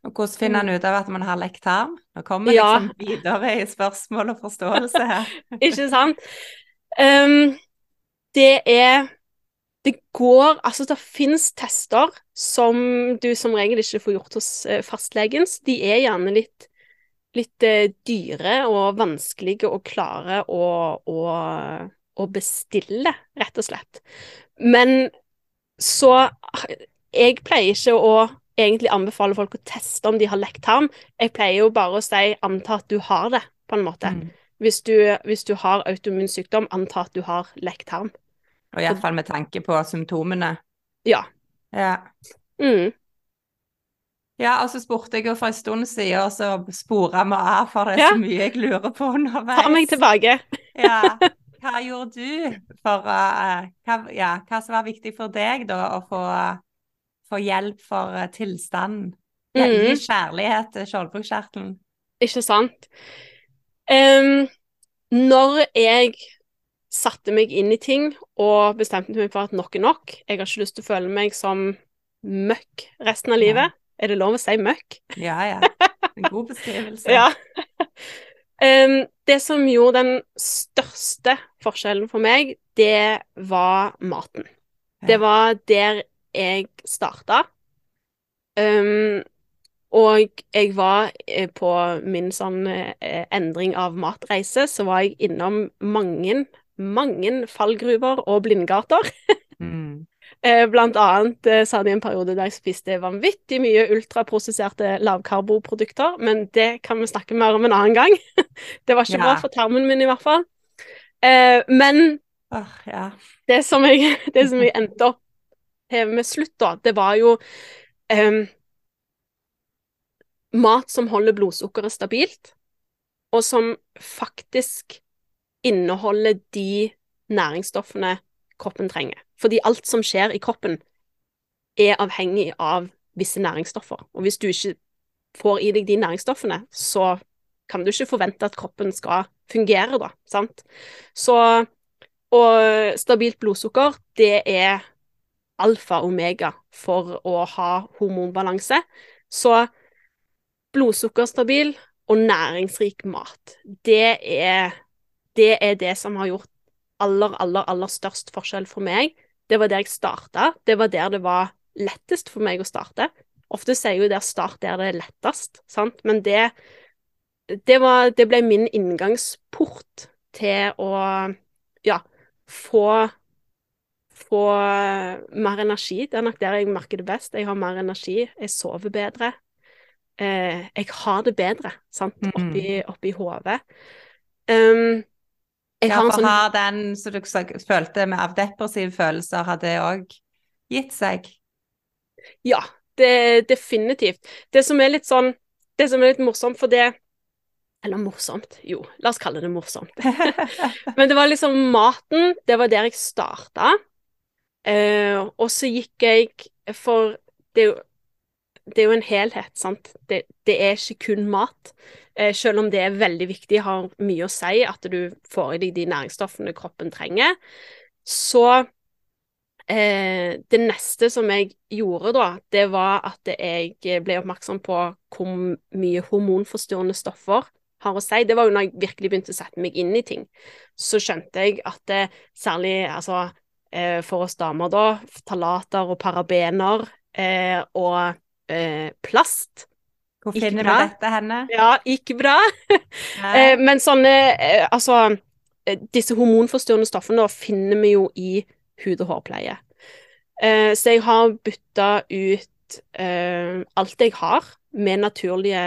Og hvordan finner en ut av at man har lekt tarm? Nå kommer ja. liksom videre i spørsmål og forståelse her. ikke sant? Um, det er Det går Altså, det finnes tester som du som regel ikke får gjort hos uh, fastlegen. De er gjerne litt litt eh, dyre og vanskelige å klare å, å, å bestille, rett og slett. Men så Jeg pleier ikke å egentlig anbefale folk å teste om de har lekt tarm. Jeg pleier jo bare å si anta at du har det, på en måte. Mm. Hvis, du, hvis du har autoimmun sykdom, anta at du har lekt tarm. Og iallfall med tanke på symptomene. Ja. Ja. Mm. Ja, og så spurte jeg jo for en stund siden, og så spora vi av, for det er Ja. så mye jeg lurer på underveis. Ta meg tilbake. Ja. Hva gjorde du for uh, hva, ja, hva som var viktig for deg, da, å få, få hjelp for uh, tilstanden? Ja, Gi Mm. kjærlighet til skjoldbruskkjertelen. Ikke sant? Um, når jeg satte meg inn i ting og bestemte meg for at nok er nok Jeg har ikke lyst til å føle meg som møkk resten av livet. Er det lov å si møkk? Ja, ja. En god beskrivelse. Ja. Um, det som gjorde den største forskjellen for meg, det var maten. Det var der jeg starta. Um, og jeg var eh, på min sånn eh, endring av matreise, så var jeg innom mange, mange fallgruver og blindgater. Mm. Eh, Blant annet sa de en periode der jeg spiste vanvittig mye ultraprosesserte lavkarboprodukter, men det kan vi snakke mer om en annen gang. Det var ikke Ja. bra for tarmen min, i hvert fall. Eh, Men oh, ja. det som jeg, det som jeg endte opp med slutt, da, det var jo um, mat som holder blodsukkeret stabilt, og som faktisk inneholder de næringsstoffene kroppen trenger. Fordi alt som skjer i kroppen, er avhengig av visse næringsstoffer. Og hvis du ikke får i deg de næringsstoffene, så kan du ikke forvente at kroppen skal fungere, da. Sant? Så Og stabilt blodsukker, det er alfa og omega for å ha hormonbalanse. Så blodsukkerstabil og næringsrik mat, det er, det er det som har gjort aller, aller, aller størst forskjell for meg. Det var der jeg starta. Det var der det var lettest for meg å starte. Ofte sier jo der start der det er lettest, sant, men det det, var, det ble min inngangsport til å ja, få få mer energi. Det er nok der jeg merker det best. Jeg har mer energi, jeg sover bedre. Eh, jeg har det bedre, sant, Mm. oppi, oppi hodet. Um, jeg Ja, har for sånn har den som du følte med av depressive følelser, har det òg gitt seg? Ja, det definitivt. Det som er litt sånn Det som er litt morsomt, for det Eller morsomt, jo, la oss kalle det morsomt. Men det var liksom maten, det var der jeg starta. Eh, og så gikk jeg For det er jo, det er jo en helhet, sant. Det, det er ikke kun mat. Eh, selv om det er veldig viktig, har mye å si at du får i deg de næringsstoffene kroppen trenger. Så eh, det neste som jeg gjorde da, det var at jeg ble oppmerksom på hvor mye hormonforstyrrende stoffer har å si. Det var jo når jeg virkelig begynte å sette meg inn i ting. Så skjønte jeg at det, særlig altså, eh, for oss damer, da, talater og parabener eh, og eh, plast Hvor finner vi dette henne? Ja, ikke bra. Eh, men sånne eh, Altså, disse hormonforstyrrende stoffene finner vi jo i hud- og hårpleie. Så jeg har bytta ut alt jeg har med naturlige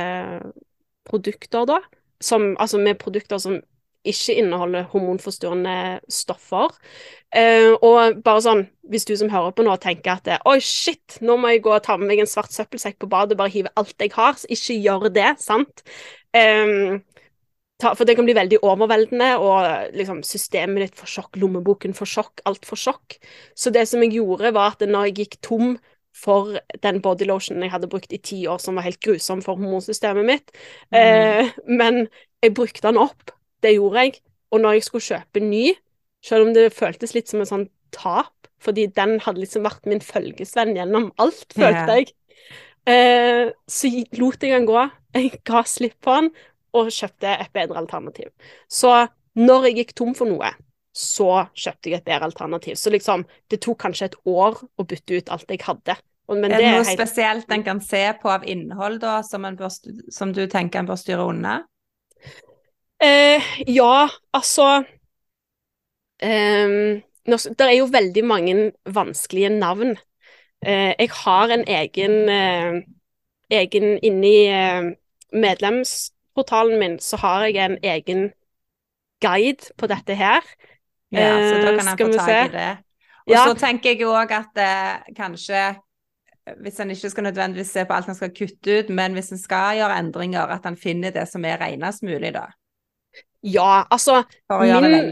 produkter, da. Som, altså med produkter som ikke inneholder hormonforstyrrende stoffer. Eh, og bare sånn, hvis du som hører på nå tenker at oi, shit, nå må jeg gå og ta med meg en svart søppelsekk på badet og bare hive alt jeg har, så ikke gjør det, sant? Eh, ta, for det kan bli veldig overveldende, og liksom systemet ditt får sjokk, lommeboken får sjokk, alt får sjokk. Så det som jeg gjorde, var at når jeg gikk tom for den bodylotionen jeg hadde brukt i ti år, som var helt grusom for hormonsystemet mitt, eh, men jeg brukte den opp. Det gjorde jeg. Og når jeg skulle kjøpe ny, selv om det føltes litt som en sånn tap, fordi den hadde liksom vært min følgesvenn gjennom alt, følte jeg, eh, så lot jeg den gå. Jeg ga slipp på den, og kjøpte et bedre alternativ. Så når jeg gikk tom for noe, så kjøpte jeg et bedre alternativ. Så liksom, det tok kanskje et år å bytte ut alt jeg hadde. Men er det noe helt spesielt en kan se på av innhold da, som, en bør, som du tenker en bør styre unna? Eh, ja, altså eh, Det er jo veldig mange vanskelige navn. Eh, jeg har en egen, eh, egen Inni eh, medlemsportalen min så har jeg en egen guide på dette her. Ja, så da Eh, kan jeg få tak i det. Og Ja. så tenker jeg òg at eh, kanskje hvis en ikke skal nødvendigvis se på alt en skal kutte ut, men hvis en skal gjøre endringer, at en finner det som er renest mulig, da. Ja, altså det Min-.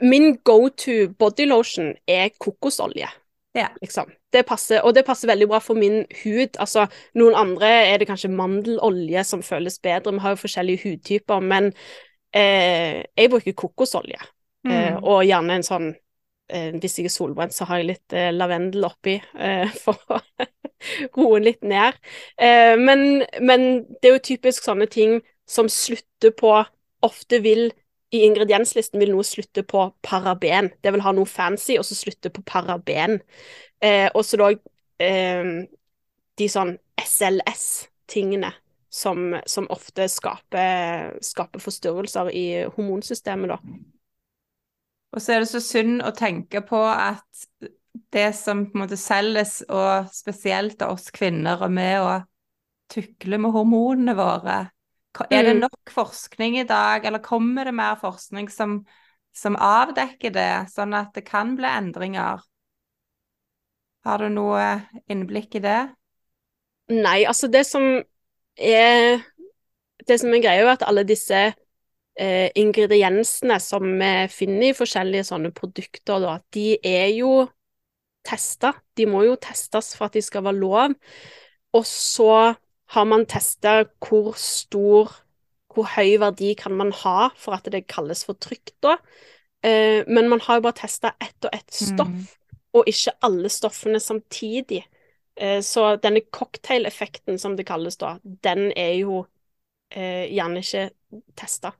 Min go to body lotion er kokosolje. Ja. Liksom. Det passer, og det passer veldig bra for min hud. Altså, noen andre er det kanskje mandelolje som føles bedre. Vi har jo forskjellige hudtyper, men eh, jeg bruker kokosolje. Eh, Mm. og gjerne en sånn eh, Hvis jeg er solbrent, så har jeg litt eh, lavendel oppi eh, for å roe litt ned. Eh, men, men det er jo typisk sånne ting som slutter på Ofte vil i ingredienslisten vil noe slutte på paraben. Det vil ha noe fancy, og så slutte på paraben. Eh, og så da eh, de sånn SLS-tingene som, som ofte skaper, skaper forstyrrelser i hormonsystemet, da. Og så er det så synd å tenke på at det som på en måte selges, og spesielt av oss kvinner, og med å tukle med hormonene våre. Er det Mm. nok forskning i dag, eller kommer det mer forskning som, som avdekker det, sånn at det kan bli endringer? Har du noe innblikk i det? Nei, altså det som er Det som er greia, er at alle disse eh, ingrediensene som vi finner i forskjellige sånne produkter, da, de er jo testa. De må jo testes for at de skal være lov. Og så har man testa hvor stor Hvor høy verdi kan man ha for at det kalles for trygt, da. Eh, men man har jo bare testa ett og ett stoff Mm. og ikke alle stoffene samtidig. Eh, Så denne cocktail-effekten, som det kalles da, den er jo eh, gjerne ikke testa.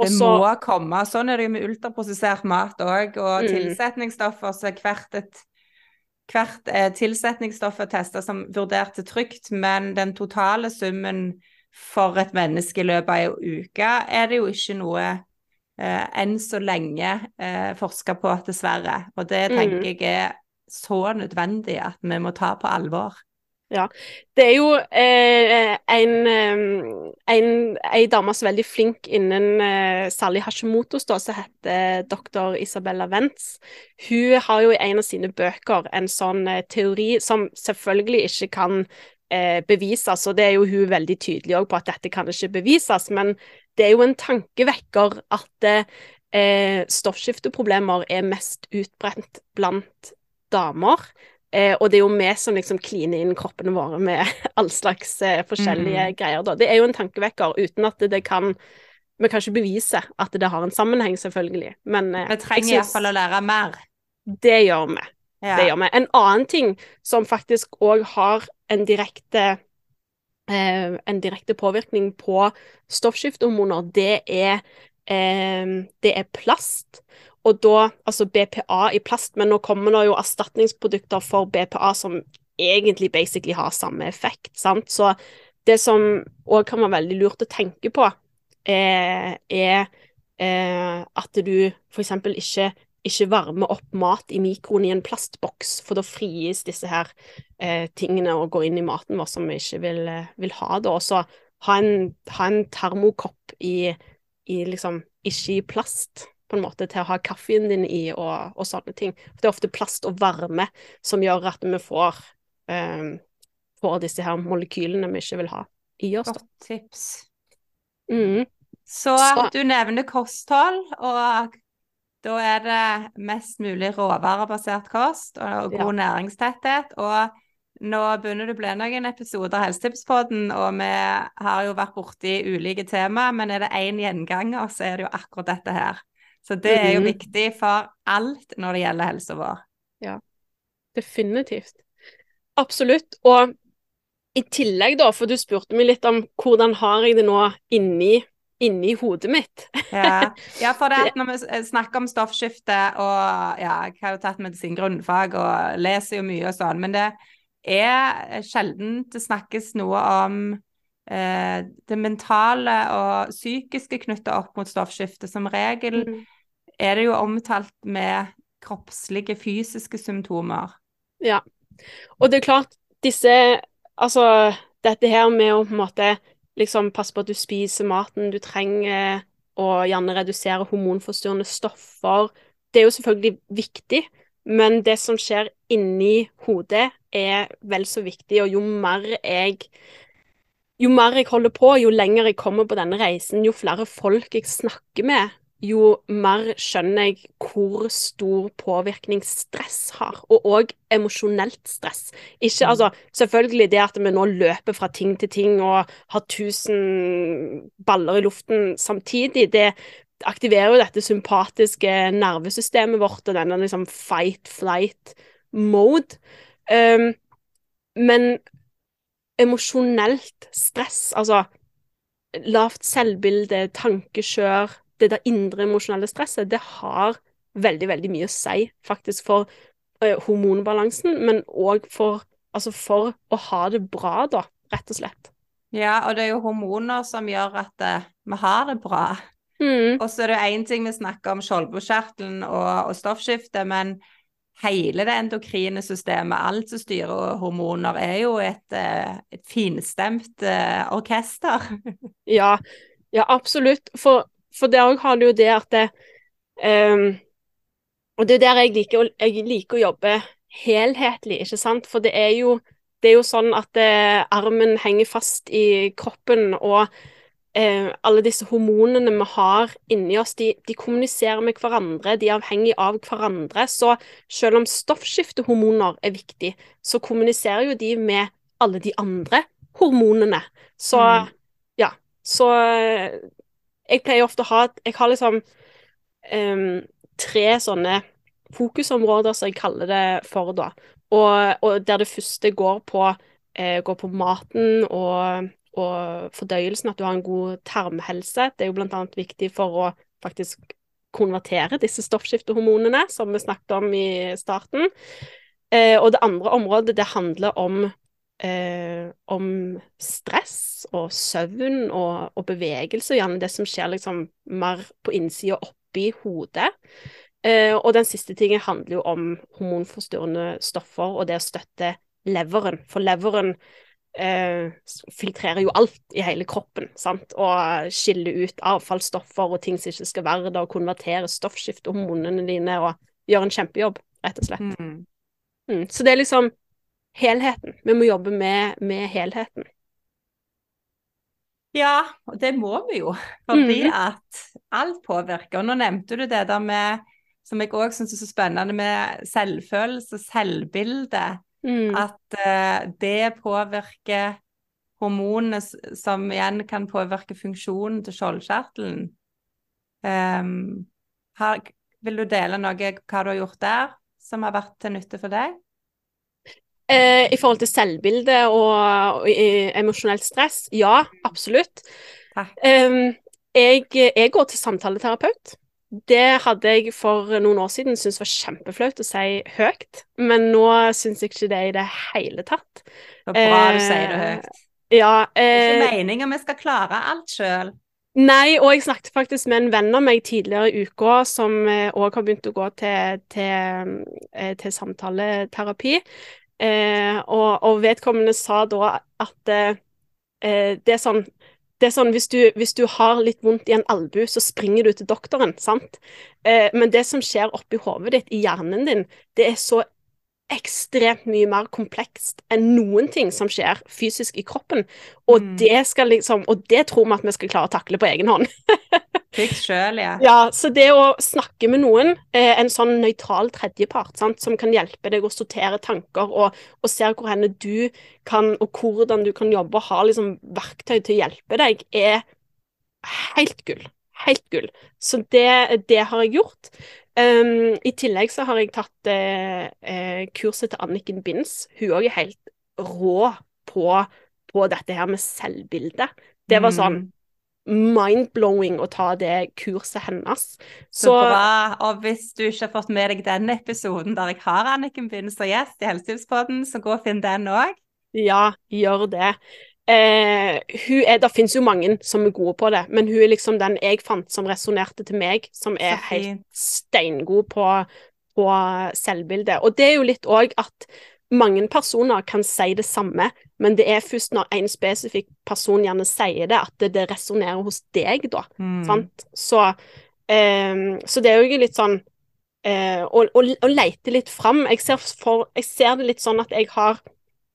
Det må komme. Sånn er det jo med ultraprosessert mat òg, og Mm. tilsetningsstoffer. Så hvert, et, hvert eh, tilsetningsstoff er testa som vurdert til trygt, men den totale summen for et menneske i løpet av ei uke er det jo ikke noe eh, enn så lenge eh, forska på, dessverre. Og det Mm. tenker jeg er så nødvendig at vi må ta på alvor. Det er jo eh, en, eh, en ei dame som er veldig flink innen eh, særlig Hashimotos, da, som heter dr. Isabella Wentz. Hun har jo i en av sine bøker en sånn eh, teori som selvfølgelig ikke kan eh, bevises, og det er jo hun veldig tydelig på at dette kan ikke bevises, men det er jo en tankevekker at eh, stoffskifteproblemer er mest utbrent blant damer. Eh, og det er jo vi som liksom kliner inn kroppene våre med all slags eh, forskjellige mm. greier, da. Det er jo en tankevekker, uten at det kan Vi kan ikke bevise at det har en sammenheng, selvfølgelig, men eh, Vi trenger iallfall å lære mer. det gjør vi. Ja. Det gjør vi. En annen ting som faktisk òg har en direkte eh, en direkte påvirkning på stoffskiftehormoner, det er eh, det er plast. Og da, altså BPA i plast, men nå kommer det jo erstatningsprodukter for BPA som egentlig basically har samme effekt, sant. Så det som òg kan være veldig lurt å tenke på, eh, er eh, at du eksempel ikke ikke varme opp mat i mikroen i en plastboks, for da frigis disse her eh, tingene og går inn i maten vår som vi ikke vil, eh, vil ha da. Og så ha en, ha en termokopp i, i liksom ikke i plast, på en måte, til å ha kaffen din i og, og sånne ting. For det er ofte plast og varme som gjør at vi får, um, får disse her molekylene vi ikke vil ha i oss. Godt tips. Mm. Så Så- du nevner kosthold, og da er det mest mulig råvarebasert kost og god næringstetthet. Og nå begynner det å bli noen episoder av Helsetipspodden, og vi har jo vært borti ulike tema, men er det én gjenganger, så er det jo akkurat dette her. Så det er jo viktig for alt når det gjelder helsa vår. Ja, Definitivt. Absolutt. Og i tillegg, da, for du spurte meg litt om hvordan har jeg det nå inni, inni hodet mitt. Ja, ja for det at når vi snakker om stoffskifte, og ja, jeg har jo tatt medisin grunnfag og leser jo mye og sånn, men det, er sjelden det snakkes noe om eh, det mentale og psykiske knyttet opp mot stoffskifte. Som regel mm. er det jo omtalt med kroppslige, fysiske symptomer. Ja. Og det er klart, disse Altså, dette her med å på en måte liksom passe på at du spiser maten du trenger, og gjerne redusere hormonforstyrrende stoffer, det er jo selvfølgelig viktig. Men det som skjer inni hodet, er vel så viktig, og jo mer jeg jo mer jeg holder på, jo lenger jeg kommer på denne reisen, jo flere folk jeg snakker med, jo mer skjønner jeg hvor stor påvirkning stress har, og òg emosjonelt stress. Ikke, mm. altså, selvfølgelig det at vi nå løper fra ting til ting og har tusen baller i luften samtidig, det aktiverer jo dette sympatiske nervesystemet vårt og denne liksom fight, flight mode. Um, men emosjonelt stress, altså lavt selvbilde, tankekjør, det der indre emosjonelle stresset, det har veldig, veldig mye å si faktisk for eh, hormonbalansen, men òg for, altså for å ha det bra, da, rett og slett. Ja, og det er jo hormoner som gjør at uh, vi har det bra. Mm. Og så er det én ting vi snakker om skjoldbruskkjertelen og, og stoffskifte, men hele det endokrine systemet, alt som styrer hormoner, er jo et, uh, et finstemt orkester. ja, ja, absolutt. For for der òg har du jo det at det um, Og det er der jeg liker, jeg liker å jobbe helhetlig, ikke sant? For det er jo, det er jo sånn at det, armen henger fast i kroppen, og eh, alle disse hormonene vi har inni oss, de, de, kommuniserer med hverandre, de er avhengig av hverandre. Så selv om stoffskiftehormoner er viktig, så kommuniserer jo de med alle de andre hormonene. Så mm. ja. Så jeg pleier ofte å ha Jeg har liksom um, tre sånne fokusområder, som jeg kaller det for, da. Og, og der det første går på, eh, går på maten og, og, fordøyelsen, at du har en god tarmhelse. Det er jo annet viktig for å faktisk konvertere disse stoffskiftehormonene, som vi snakket om i starten. Eh, og det andre området, det handler om eh, om stress og søvn og, og, bevegelse, gjerne det som skjer liksom mer på innsida oppi hodet. Eh, og den siste tingen handler jo om hormonforstyrrende stoffer og det å støtte leveren. For leveren eh, filtrerer jo alt i hele kroppen, sant? og skiller ut avfallsstoffer og ting som ikke skal være der, og konverterer stoffskiftehormonene dine og gjør en kjempejobb, rett og slett. Mm. Mm. Så det er liksom helheten. Vi må jobbe med, med helheten. Ja, og det må vi jo. Fordi mm. at alt påvirker. Og nå nevnte du det der med, som jeg òg syns er så spennende, med selvfølelse, selvbilde. Mm. At uh, det påvirker hormonene, som igjen kan påvirke funksjonen til skjoldkjertelen. Um, vil du dele noe hva du har gjort der, som har vært til nytte for deg? Eh, I forhold til selvbilde og, og emosjonelt stress, ja, absolutt. Um, jeg, jeg, går til samtaleterapeut. Det hadde jeg for noen år siden syntes var kjempeflaut å si høyt, men nå syns jeg ikke det i det hele tatt. Det er bra du sier det høyt. Ja, eh, det er ikke eh, meninga vi skal klare alt sjøl. Nei, og jeg snakket faktisk med en venn av meg tidligere i uka som òg har begynt å gå til, til, til samtaleterapi. Eh, og, og, vedkommende sa da at eh, det er sånn det er sånn, hvis du, hvis du, har litt vondt i en albu, så springer du til doktoren, sant? Eh, men det som skjer oppi hodet ditt, i hjernen din, det er så ekstremt mye mer komplekst enn noen ting som skjer fysisk i kroppen. Og, mm. det, skal liksom, og det tror vi at vi skal klare å takle på egen hånd. Fiks sjøl, ja. ja. Så det å snakke med noen, eh, en sånn nøytral tredjepart sant, som kan hjelpe deg å sortere tanker og, og ser hvor henne du kan, og hvordan du kan jobbe og ha liksom, verktøy til å hjelpe deg, er helt gull. Helt gull. Så det, det har jeg gjort. Um, I tillegg så har jeg tatt eh, eh kurset til Anniken Binds. Hun òg er helt rå på, på, dette her med selvbilde. Det var sånn mm. Mind-blowing å ta det kurset hennes. Så, så bra. Og hvis du ikke har fått med deg den episoden der jeg har Anniken Bind som gjest i Helsetipspodden, så gå og finn den òg. Ja, gjør det. Eh, er, Det finnes jo mange som er gode på det, men hun er liksom den jeg fant som resonnerte til meg, som er helt steingod på, på selvbildet. Og det er jo litt òg at mange personer kan si det samme, men det er først når en spesifikk person gjerne sier det, at det, det resonnerer hos deg, da. Mm. Så, um, så, det er jo litt sånn uh, å, å, å, lete litt fram. Jeg ser, for, jeg ser det litt sånn at jeg har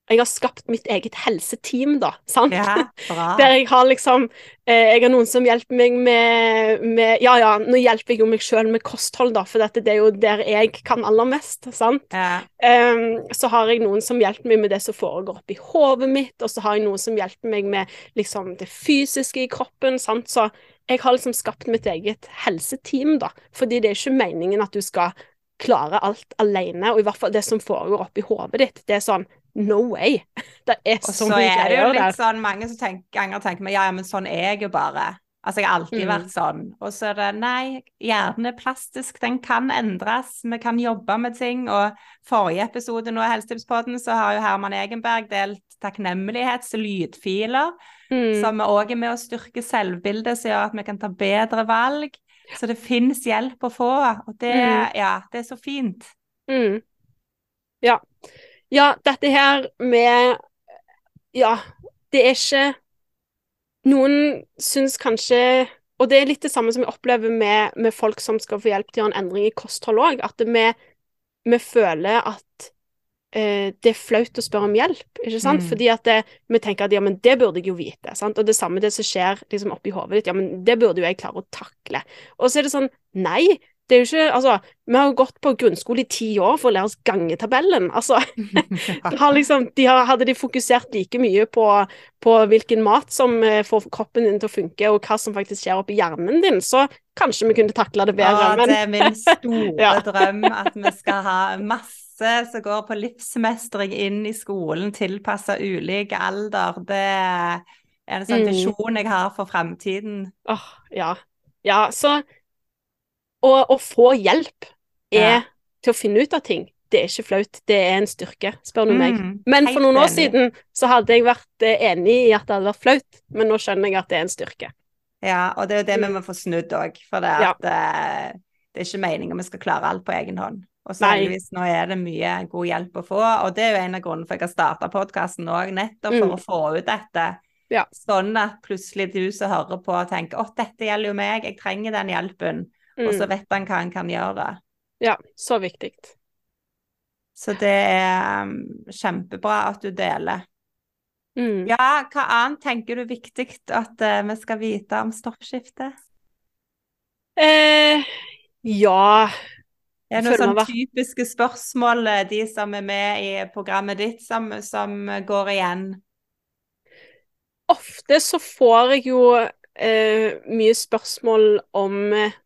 jeg har skapt mitt eget helseteam, da. Sant? Ja, Der jeg har liksom eh, Jeg har noen som hjelper meg med, med Ja, ja, nå hjelper jeg jo meg sjøl med kosthold, da, for dette, det er jo der jeg kan aller mest, sant. Ja. Um, så har jeg noen som hjelper meg med det som foregår oppi hodet mitt, og så har jeg noen som hjelper meg med liksom det fysiske i kroppen, sant. Så jeg har liksom skapt mitt eget helseteam, da. Fordi det er ikke meningen at du skal klare alt alene, og i hvert fall det som foregår oppi hodet ditt. Det er sånn No way! Det er så, så. Og så er det jo litt sånn, mange som tenker, ganger tenker meg, ja, ja, men sånn er jeg jo bare. Altså, jeg har alltid mm. vært sånn. Og så er det nei, hjernen er plastisk, den kan endres. Vi kan jobbe med ting. Og forrige episode nå i Helsetipspodden så har jo Herman Egenberg delt takknemlighetslydfiler, mm. som òg er med å styrke selvbildet, som gjør at vi kan ta bedre valg. Så det fins hjelp å få, og det, mm. ja, det er så fint. Mm. Ja. Ja, dette her med Ja, det er ikke Noen syns kanskje Og det er litt det samme som jeg opplever med, med folk som skal få hjelp til å gjøre en endring i kosthold òg. At vi, vi, føler at eh, det er flaut å spørre om hjelp, ikke sant? Mm. Fordi at det, vi tenker at ja, men det burde jeg jo vite. sant? Og det samme det som skjer liksom oppi hodet ditt, ja, men det burde jo jeg klare å takle. Og så er det sånn, nei, det er jo ikke Altså, vi har jo gått på grunnskole i ti år for å lære oss gangetabellen. Altså, har liksom, de har, hadde de fokusert like mye på, på, hvilken mat som eh, får kroppen din til å funke, og hva som faktisk skjer oppi hjernen din, så kanskje vi kunne takla det bedre. Ja, det er min store ja. drøm at vi skal ha masse som går på livsmestring inn i skolen, tilpassa ulik alder. Det er en sånn mm. visjon jeg har for fremtiden. Åh, oh, ja. Ja, så og å få hjelp er til å finne ut av ting. Det er ikke flaut, det er en styrke, spør du mm, meg. Men for noen år siden så hadde jeg vært eh, enig i at det hadde vært flaut, men nå skjønner jeg at det er en styrke. Ja, og det er jo det vi mm. må få snudd òg, for det, at, ja. Eh, det er ikke meningen vi skal klare alt på egen hånd. Og så heldigvis nå er det mye god hjelp å få, og det er jo en av grunnene for at jeg har starta podkasten òg, nettopp for mm. å få ut dette. Ja. Sånn at plutselig du som hører på, tenker at dette gjelder jo meg, jeg trenger den hjelpen. Mm. Og så mm. vet han hva han kan gjøre. Ja, så viktig. Så det er um, kjempebra at du deler. Mm. Ja, hva annet tenker du er viktig at uh, vi skal vite om stoffskiftet? Eh, ja Er det noen sånne typiske spørsmål, eh, de som er med i programmet ditt, som, som går igjen? Ofte så får jeg jo eh, mye spørsmål om eh,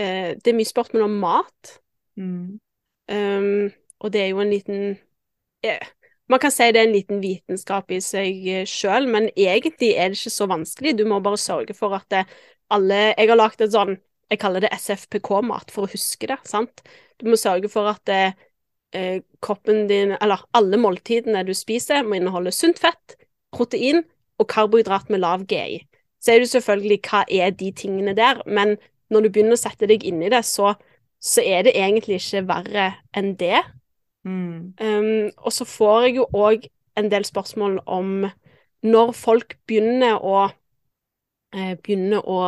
Det er mye spørsmål om mat. Mm. Um, og det er jo en liten eh, Man kan si det er en liten vitenskap i seg eh, sjøl, men egentlig er det ikke så vanskelig. Du må bare sørge for at det, alle Jeg har lagd et sånn Jeg kaller det SFPK-mat for å huske det. sant? Du må sørge for at det, eh, kroppen din Eller alle måltidene du spiser, må inneholde sunt fett, protein og karbohydrat med lav GI. Så er det selvfølgelig hva er de tingene der, men når du begynner å sette deg inn i det, så, så er det egentlig ikke verre enn det. Mm. Um, og så får jeg jo òg en del spørsmål om når folk begynner å eh, begynner å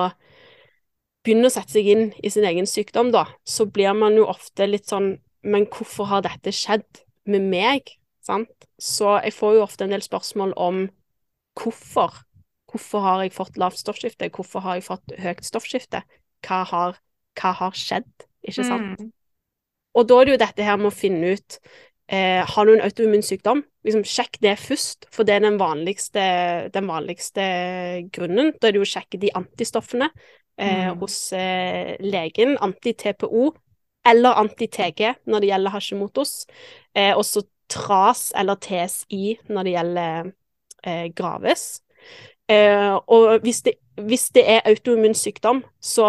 begynner å sette seg inn i sin egen sykdom, da, så blir man jo ofte litt sånn Men hvorfor har dette skjedd med meg? Sant? Så jeg får jo ofte en del spørsmål om hvorfor. Hvorfor har jeg fått lavt stoffskifte? Hvorfor har jeg fått høyt stoffskifte? Hva har, hva har skjedd, ikke sant? Mm. Og da er det jo dette her med å finne ut eh, Har du en autoimmun sykdom? Liksom, sjekk det først, for det er den vanligste, den vanligste grunnen. Da er det jo å sjekke de antistoffene eh, mm. hos eh, legen. Anti-TPO eller anti-TG når det gjelder Hashimotos. Eh, også TRAS eller TSI når det gjelder eh, Graves. Eh, og hvis det, hvis det er autoimmun sykdom, så,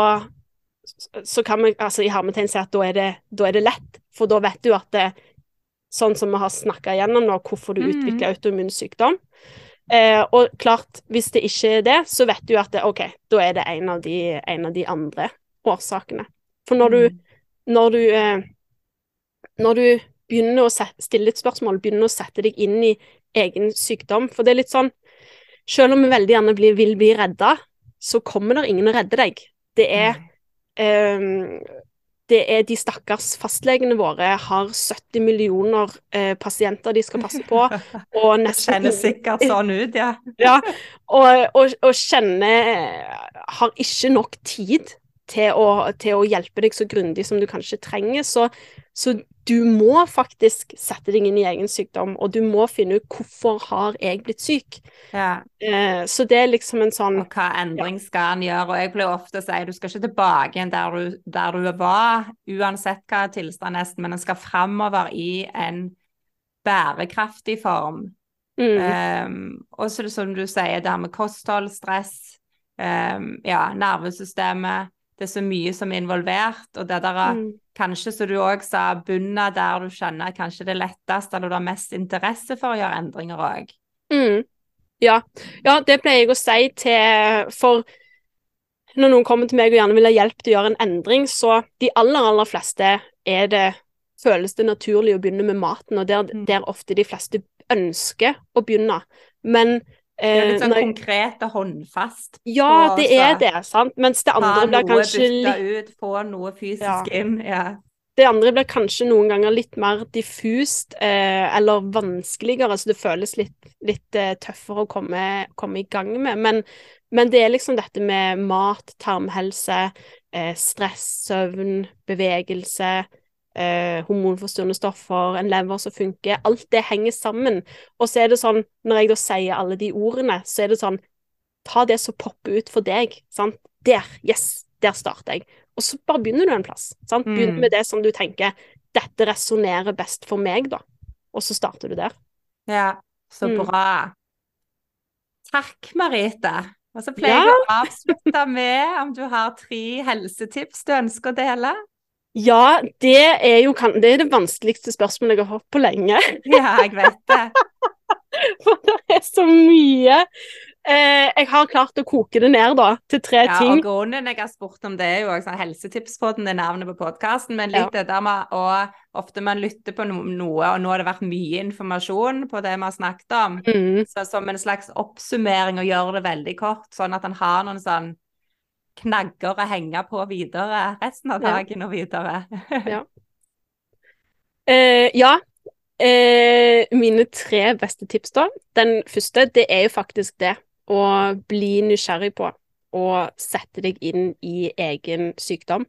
så kan vi altså i hermetegn si at da er, det, da er det lett, for da vet du at det, sånn som vi har snakka igjennom nå, hvorfor du Mm. utvikler autoimmun sykdom. Eh, og klart, hvis det ikke er det, så vet du at det, OK, da er det en av de, en av de andre årsakene. For når du, Mm. når du, eh, når du begynner å stille et spørsmål, begynner å sette deg inn i egen sykdom For det er litt sånn Selv om vi veldig gjerne blir, vil bli redda, så kommer det ingen å redde deg. Det er um, det er de stakkars fastlegene våre har 70 millioner uh, pasienter de skal passe på, og Det nesten kjennes sikkert sånn ut, ja. ja, og, og, og kjenner Har ikke nok tid til å, til å hjelpe deg så grundig som du kanskje trenger. Så, så du må faktisk sette deg inn i egen sykdom, og du må finne ut hvorfor har jeg blitt syk. ja. Eh, så det er liksom en sånn Og hva endring skal en gjøre? Og jeg pleier ofte å si du skal ikke tilbake igjen der du, der du var, uansett hva tilstand nesten, men en skal framover i en bærekraftig form. mm, Um, og så er det som du sier, det her med kosthold, stress, um, ja, nervesystemet. Det er så mye som er involvert, og det der er mm, kanskje, som du òg sa, bunne der du kjenner kanskje det letteste, eller du har mest interesse for å gjøre endringer òg. mm. Ja. ja, det pleier jeg å si til For når noen kommer til meg og gjerne vil ha hjelp til å gjøre en endring, så de aller, aller fleste er det føles det naturlig å begynne med maten, og der, Mm. der ofte de fleste ønsker å begynne. Men Det er eh, litt sånn når konkret og håndfast. Ja, det er det, sant? Mens det andre blir kanskje litt ut, få noe fysisk Ja. inn. Ja. Det andre blir kanskje noen ganger litt mer diffust eh, eller vanskeligere, så det føles litt, litt eh, tøffere å komme, komme i gang med. Men, men det er liksom dette med mat, tarmhelse, eh, stress, søvn, bevegelse, eh, hormonforstyrrende stoffer, en lever som funker. Alt det henger sammen. Og så er det sånn, når jeg da sier alle de ordene, så er det sånn Ta det som popper ut for deg. Sant? Der, yes, der starter jeg. Og så bare begynner du en plass. Sant? Begynn Mm. med det som du tenker dette resonnerer best for meg, da. Og så starter du der. ja, så Mm. bra. Takk, Marite. Og så pleier jeg å avslutte med om du har tre helsetips du ønsker å dele. Ja, det er jo det, er det vanskeligste spørsmålet jeg har fått på lenge. Ja, jeg vet det. For det er så mye. Eh, jeg har klart å koke det ned da, til tre Ja, ting. og grunnen jeg har spurt om det, er jo også sånn det er navnet på podkasten, men litt det der med å Ofte man lytter på no noe, og nå har det vært mye informasjon på det vi har snakket om. Mm, Så som en slags oppsummering og gjøre det veldig kort, sånn at en har noen sånn knagger å henge på videre resten av Ja. dagen og videre. Eh, ja. Eh, mine tre beste tips, da. Den første, det er jo faktisk det å bli nysgjerrig på og sette deg inn i egen sykdom.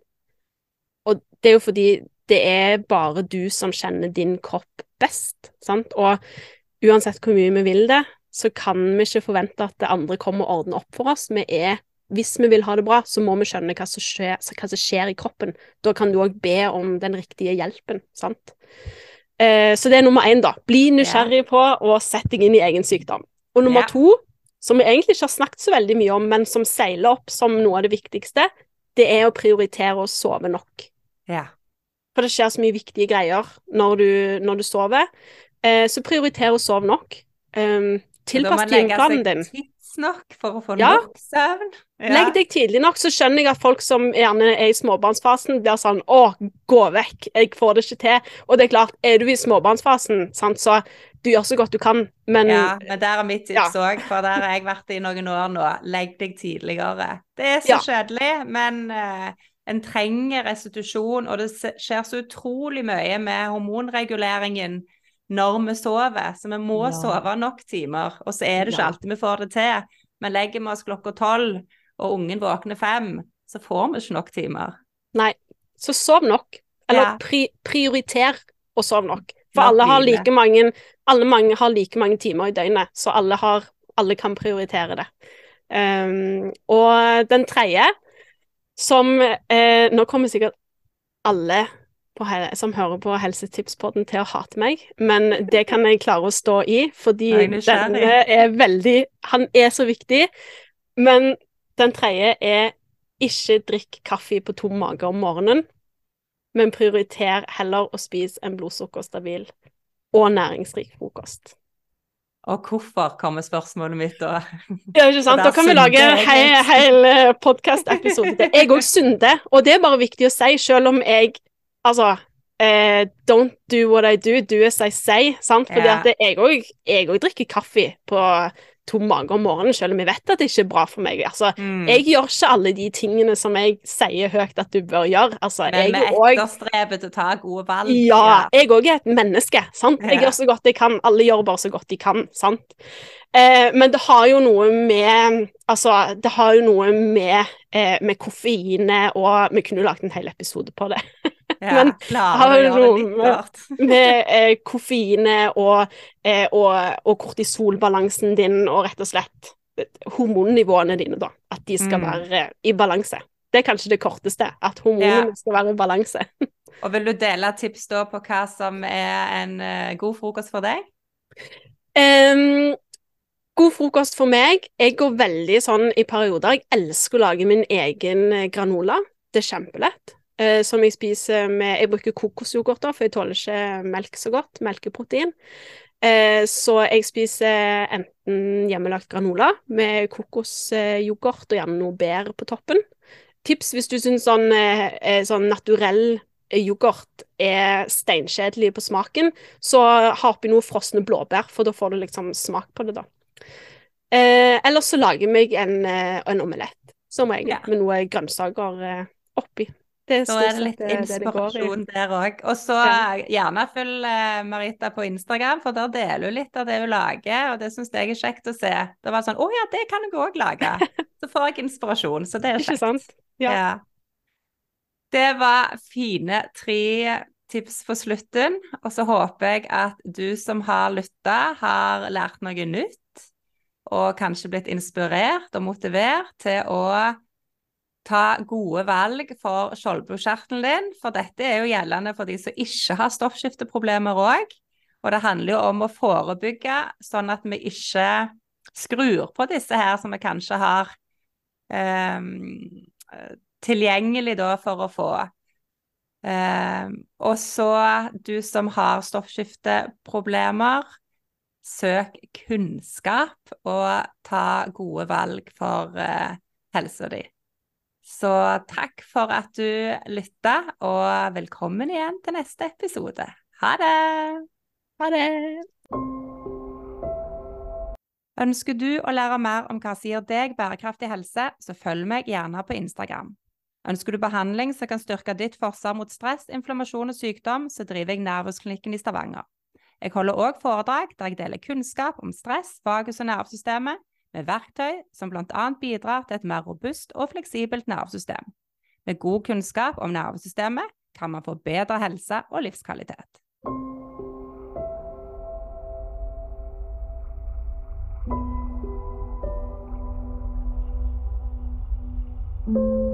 Og det er jo fordi det er bare du som kjenner din kropp best, sant? Og uansett hvor mye vi vil det, så kan vi ikke forvente at det andre kommer og ordner opp for oss. Vi er hvis vi vil ha det bra, så må vi skjønne hva som skjer, hva som skjer i kroppen. Da kan du òg be om den riktige hjelpen, sant. Eh, så det er nummer én, da. Bli nysgjerrig på og sett deg inn i egen sykdom. Og nummer yeah. to, som vi egentlig ikke har snakket så veldig mye om, men som seiler opp som noe av det viktigste, det er å prioritere å sove nok. Yeah. For det skjer så mye viktige greier når du, når du sover. Eh, så prioriter å sove nok. Um, tilpass en timeplanen din. Tidsnok for å få Ja. nok søvn. Ja. Legg deg tidlig nok, så skjønner jeg at folk som gjerne er i småbarnsfasen, blir sånn Å, gå vekk, jeg får det ikke til. Og det er klart, er du i småbarnsfasen, sant, så du gjør så godt du kan, men Ja, men der er mitt tips òg, for der har jeg vært i noen år nå. Legg deg tidligere. Det er så Ja. kjedelig, men uh, en trenger restitusjon, og det skjer så utrolig mye med hormonreguleringen når vi sover, så vi må Ja. sove nok timer. Og så er det ikke alltid vi får det til. Men legger vi oss klokka tolv, og ungen våkner fem, så får vi ikke nok timer. nei. Så sov nok. Eller Ja. pri prioriter å sove nok. For alle har like mange Alle mange har like mange timer i døgnet, så alle har Alle kan prioritere det. Um, og den tredje, som eh, Nå kommer sikkert alle på, som hører på Helsetipspodden til å hate meg, men det kan jeg klare å stå i, fordi denne er veldig Han er så viktig. Men den tredje er ikke drikk kaffe på tom mage om morgenen, men prioriter heller å spise en blodsukkerstabil og næringsrik frokost. Og hvorfor, kommer spørsmålet mitt da. Ja, ikke sant. Da kan vi lage en hel, hel eh, podkast-episode til. Jeg òg synder, og det er bare viktig å si, selv om jeg Altså, eh, don't do what I do, do as I say, sant. Fordi ja. at jeg òg drikker kaffe på tom mage om morgenen, selv om jeg vet at det ikke er bra for meg. Altså, mm. Jeg gjør ikke alle de tingene som jeg sier høyt at du bør gjøre. Altså, Men vi etterstrebet til å ta gode valg. Ja, ja. jeg òg er et menneske. sant? Jeg ja. gjør så godt jeg kan. Alle gjør bare så godt de kan. sant? Eh, men det har jo noe med Altså, det har jo noe med, eh, med koffeinet og Vi kunne jo lagd en hel episode på det. Ja, men har noe med, med eh, koffeinet og, eh, og, og, kortisolbalansen din og rett og slett hormonnivåene dine, da. At de skal mm. være i balanse. Det er kanskje det korteste. At hormonene ja. skal være i balanse. og vil du dele tips da på hva som er en uh, god frokost for deg? Um, God frokost for meg. Jeg går veldig sånn i perioder. Jeg elsker å lage min egen eh, granola. Det er kjempelett. Eh, som jeg spiser med Jeg bruker kokosyoghurt, for jeg tåler ikke melk så godt. Melkeprotein. Eh, så jeg spiser enten hjemmelagt granola med kokosyoghurt og gjerne noe bær på toppen. Tips hvis du syns sånn, eh, sånn naturell yoghurt er steinkjedelig på smaken, så ha oppi noe frosne blåbær, for da får du liksom smak på det, da. Eh, Eller så lager jeg meg en, en omelett, som regel, ja. med noe grønnsaker oppi. Det er, er det litt inspirasjon det der òg. Og så ja. gjerne følg eh, Marita på Instagram, for der deler hun litt av det hun lager, og det syns jeg er kjekt å se. Det var sånn Å ja, det kan jeg òg lage. Så får jeg inspirasjon, så det er kjekt. Ikke sant? Ja. ja. Det var fine tre tips på slutten, og så håper jeg at du som har lytta, har lært noe nytt og kanskje blitt inspirert og motivert til å ta gode valg for skjoldbruskkjertelen din, for dette er jo gjeldende for de som ikke har stoffskifteproblemer òg. Og det handler jo om å forebygge, sånn at vi ikke skrur på disse her som vi kanskje har eh, tilgjengelig da for å få. Eh, og så du som har stoffskifteproblemer, søk kunnskap og ta gode valg for uh, helsa di. Så takk for at du lytta, og velkommen igjen til neste episode. Ha det! Ha det! Ønsker du å lære mer om hva som gir deg bærekraftig helse, så følg meg gjerne på Instagram. Ønsker du behandling som kan styrke ditt forsvar mot stress, inflammasjon og sykdom, så driver jeg Nervusklinikken i Stavanger. Jeg holder òg foredrag der jeg deler kunnskap om stress, vagus og nervesystemet, med verktøy som bl.a. bidrar til et mer robust og fleksibelt nervesystem. Med god kunnskap om nervesystemet kan man få bedre helse og livskvalitet. Mm-hmm.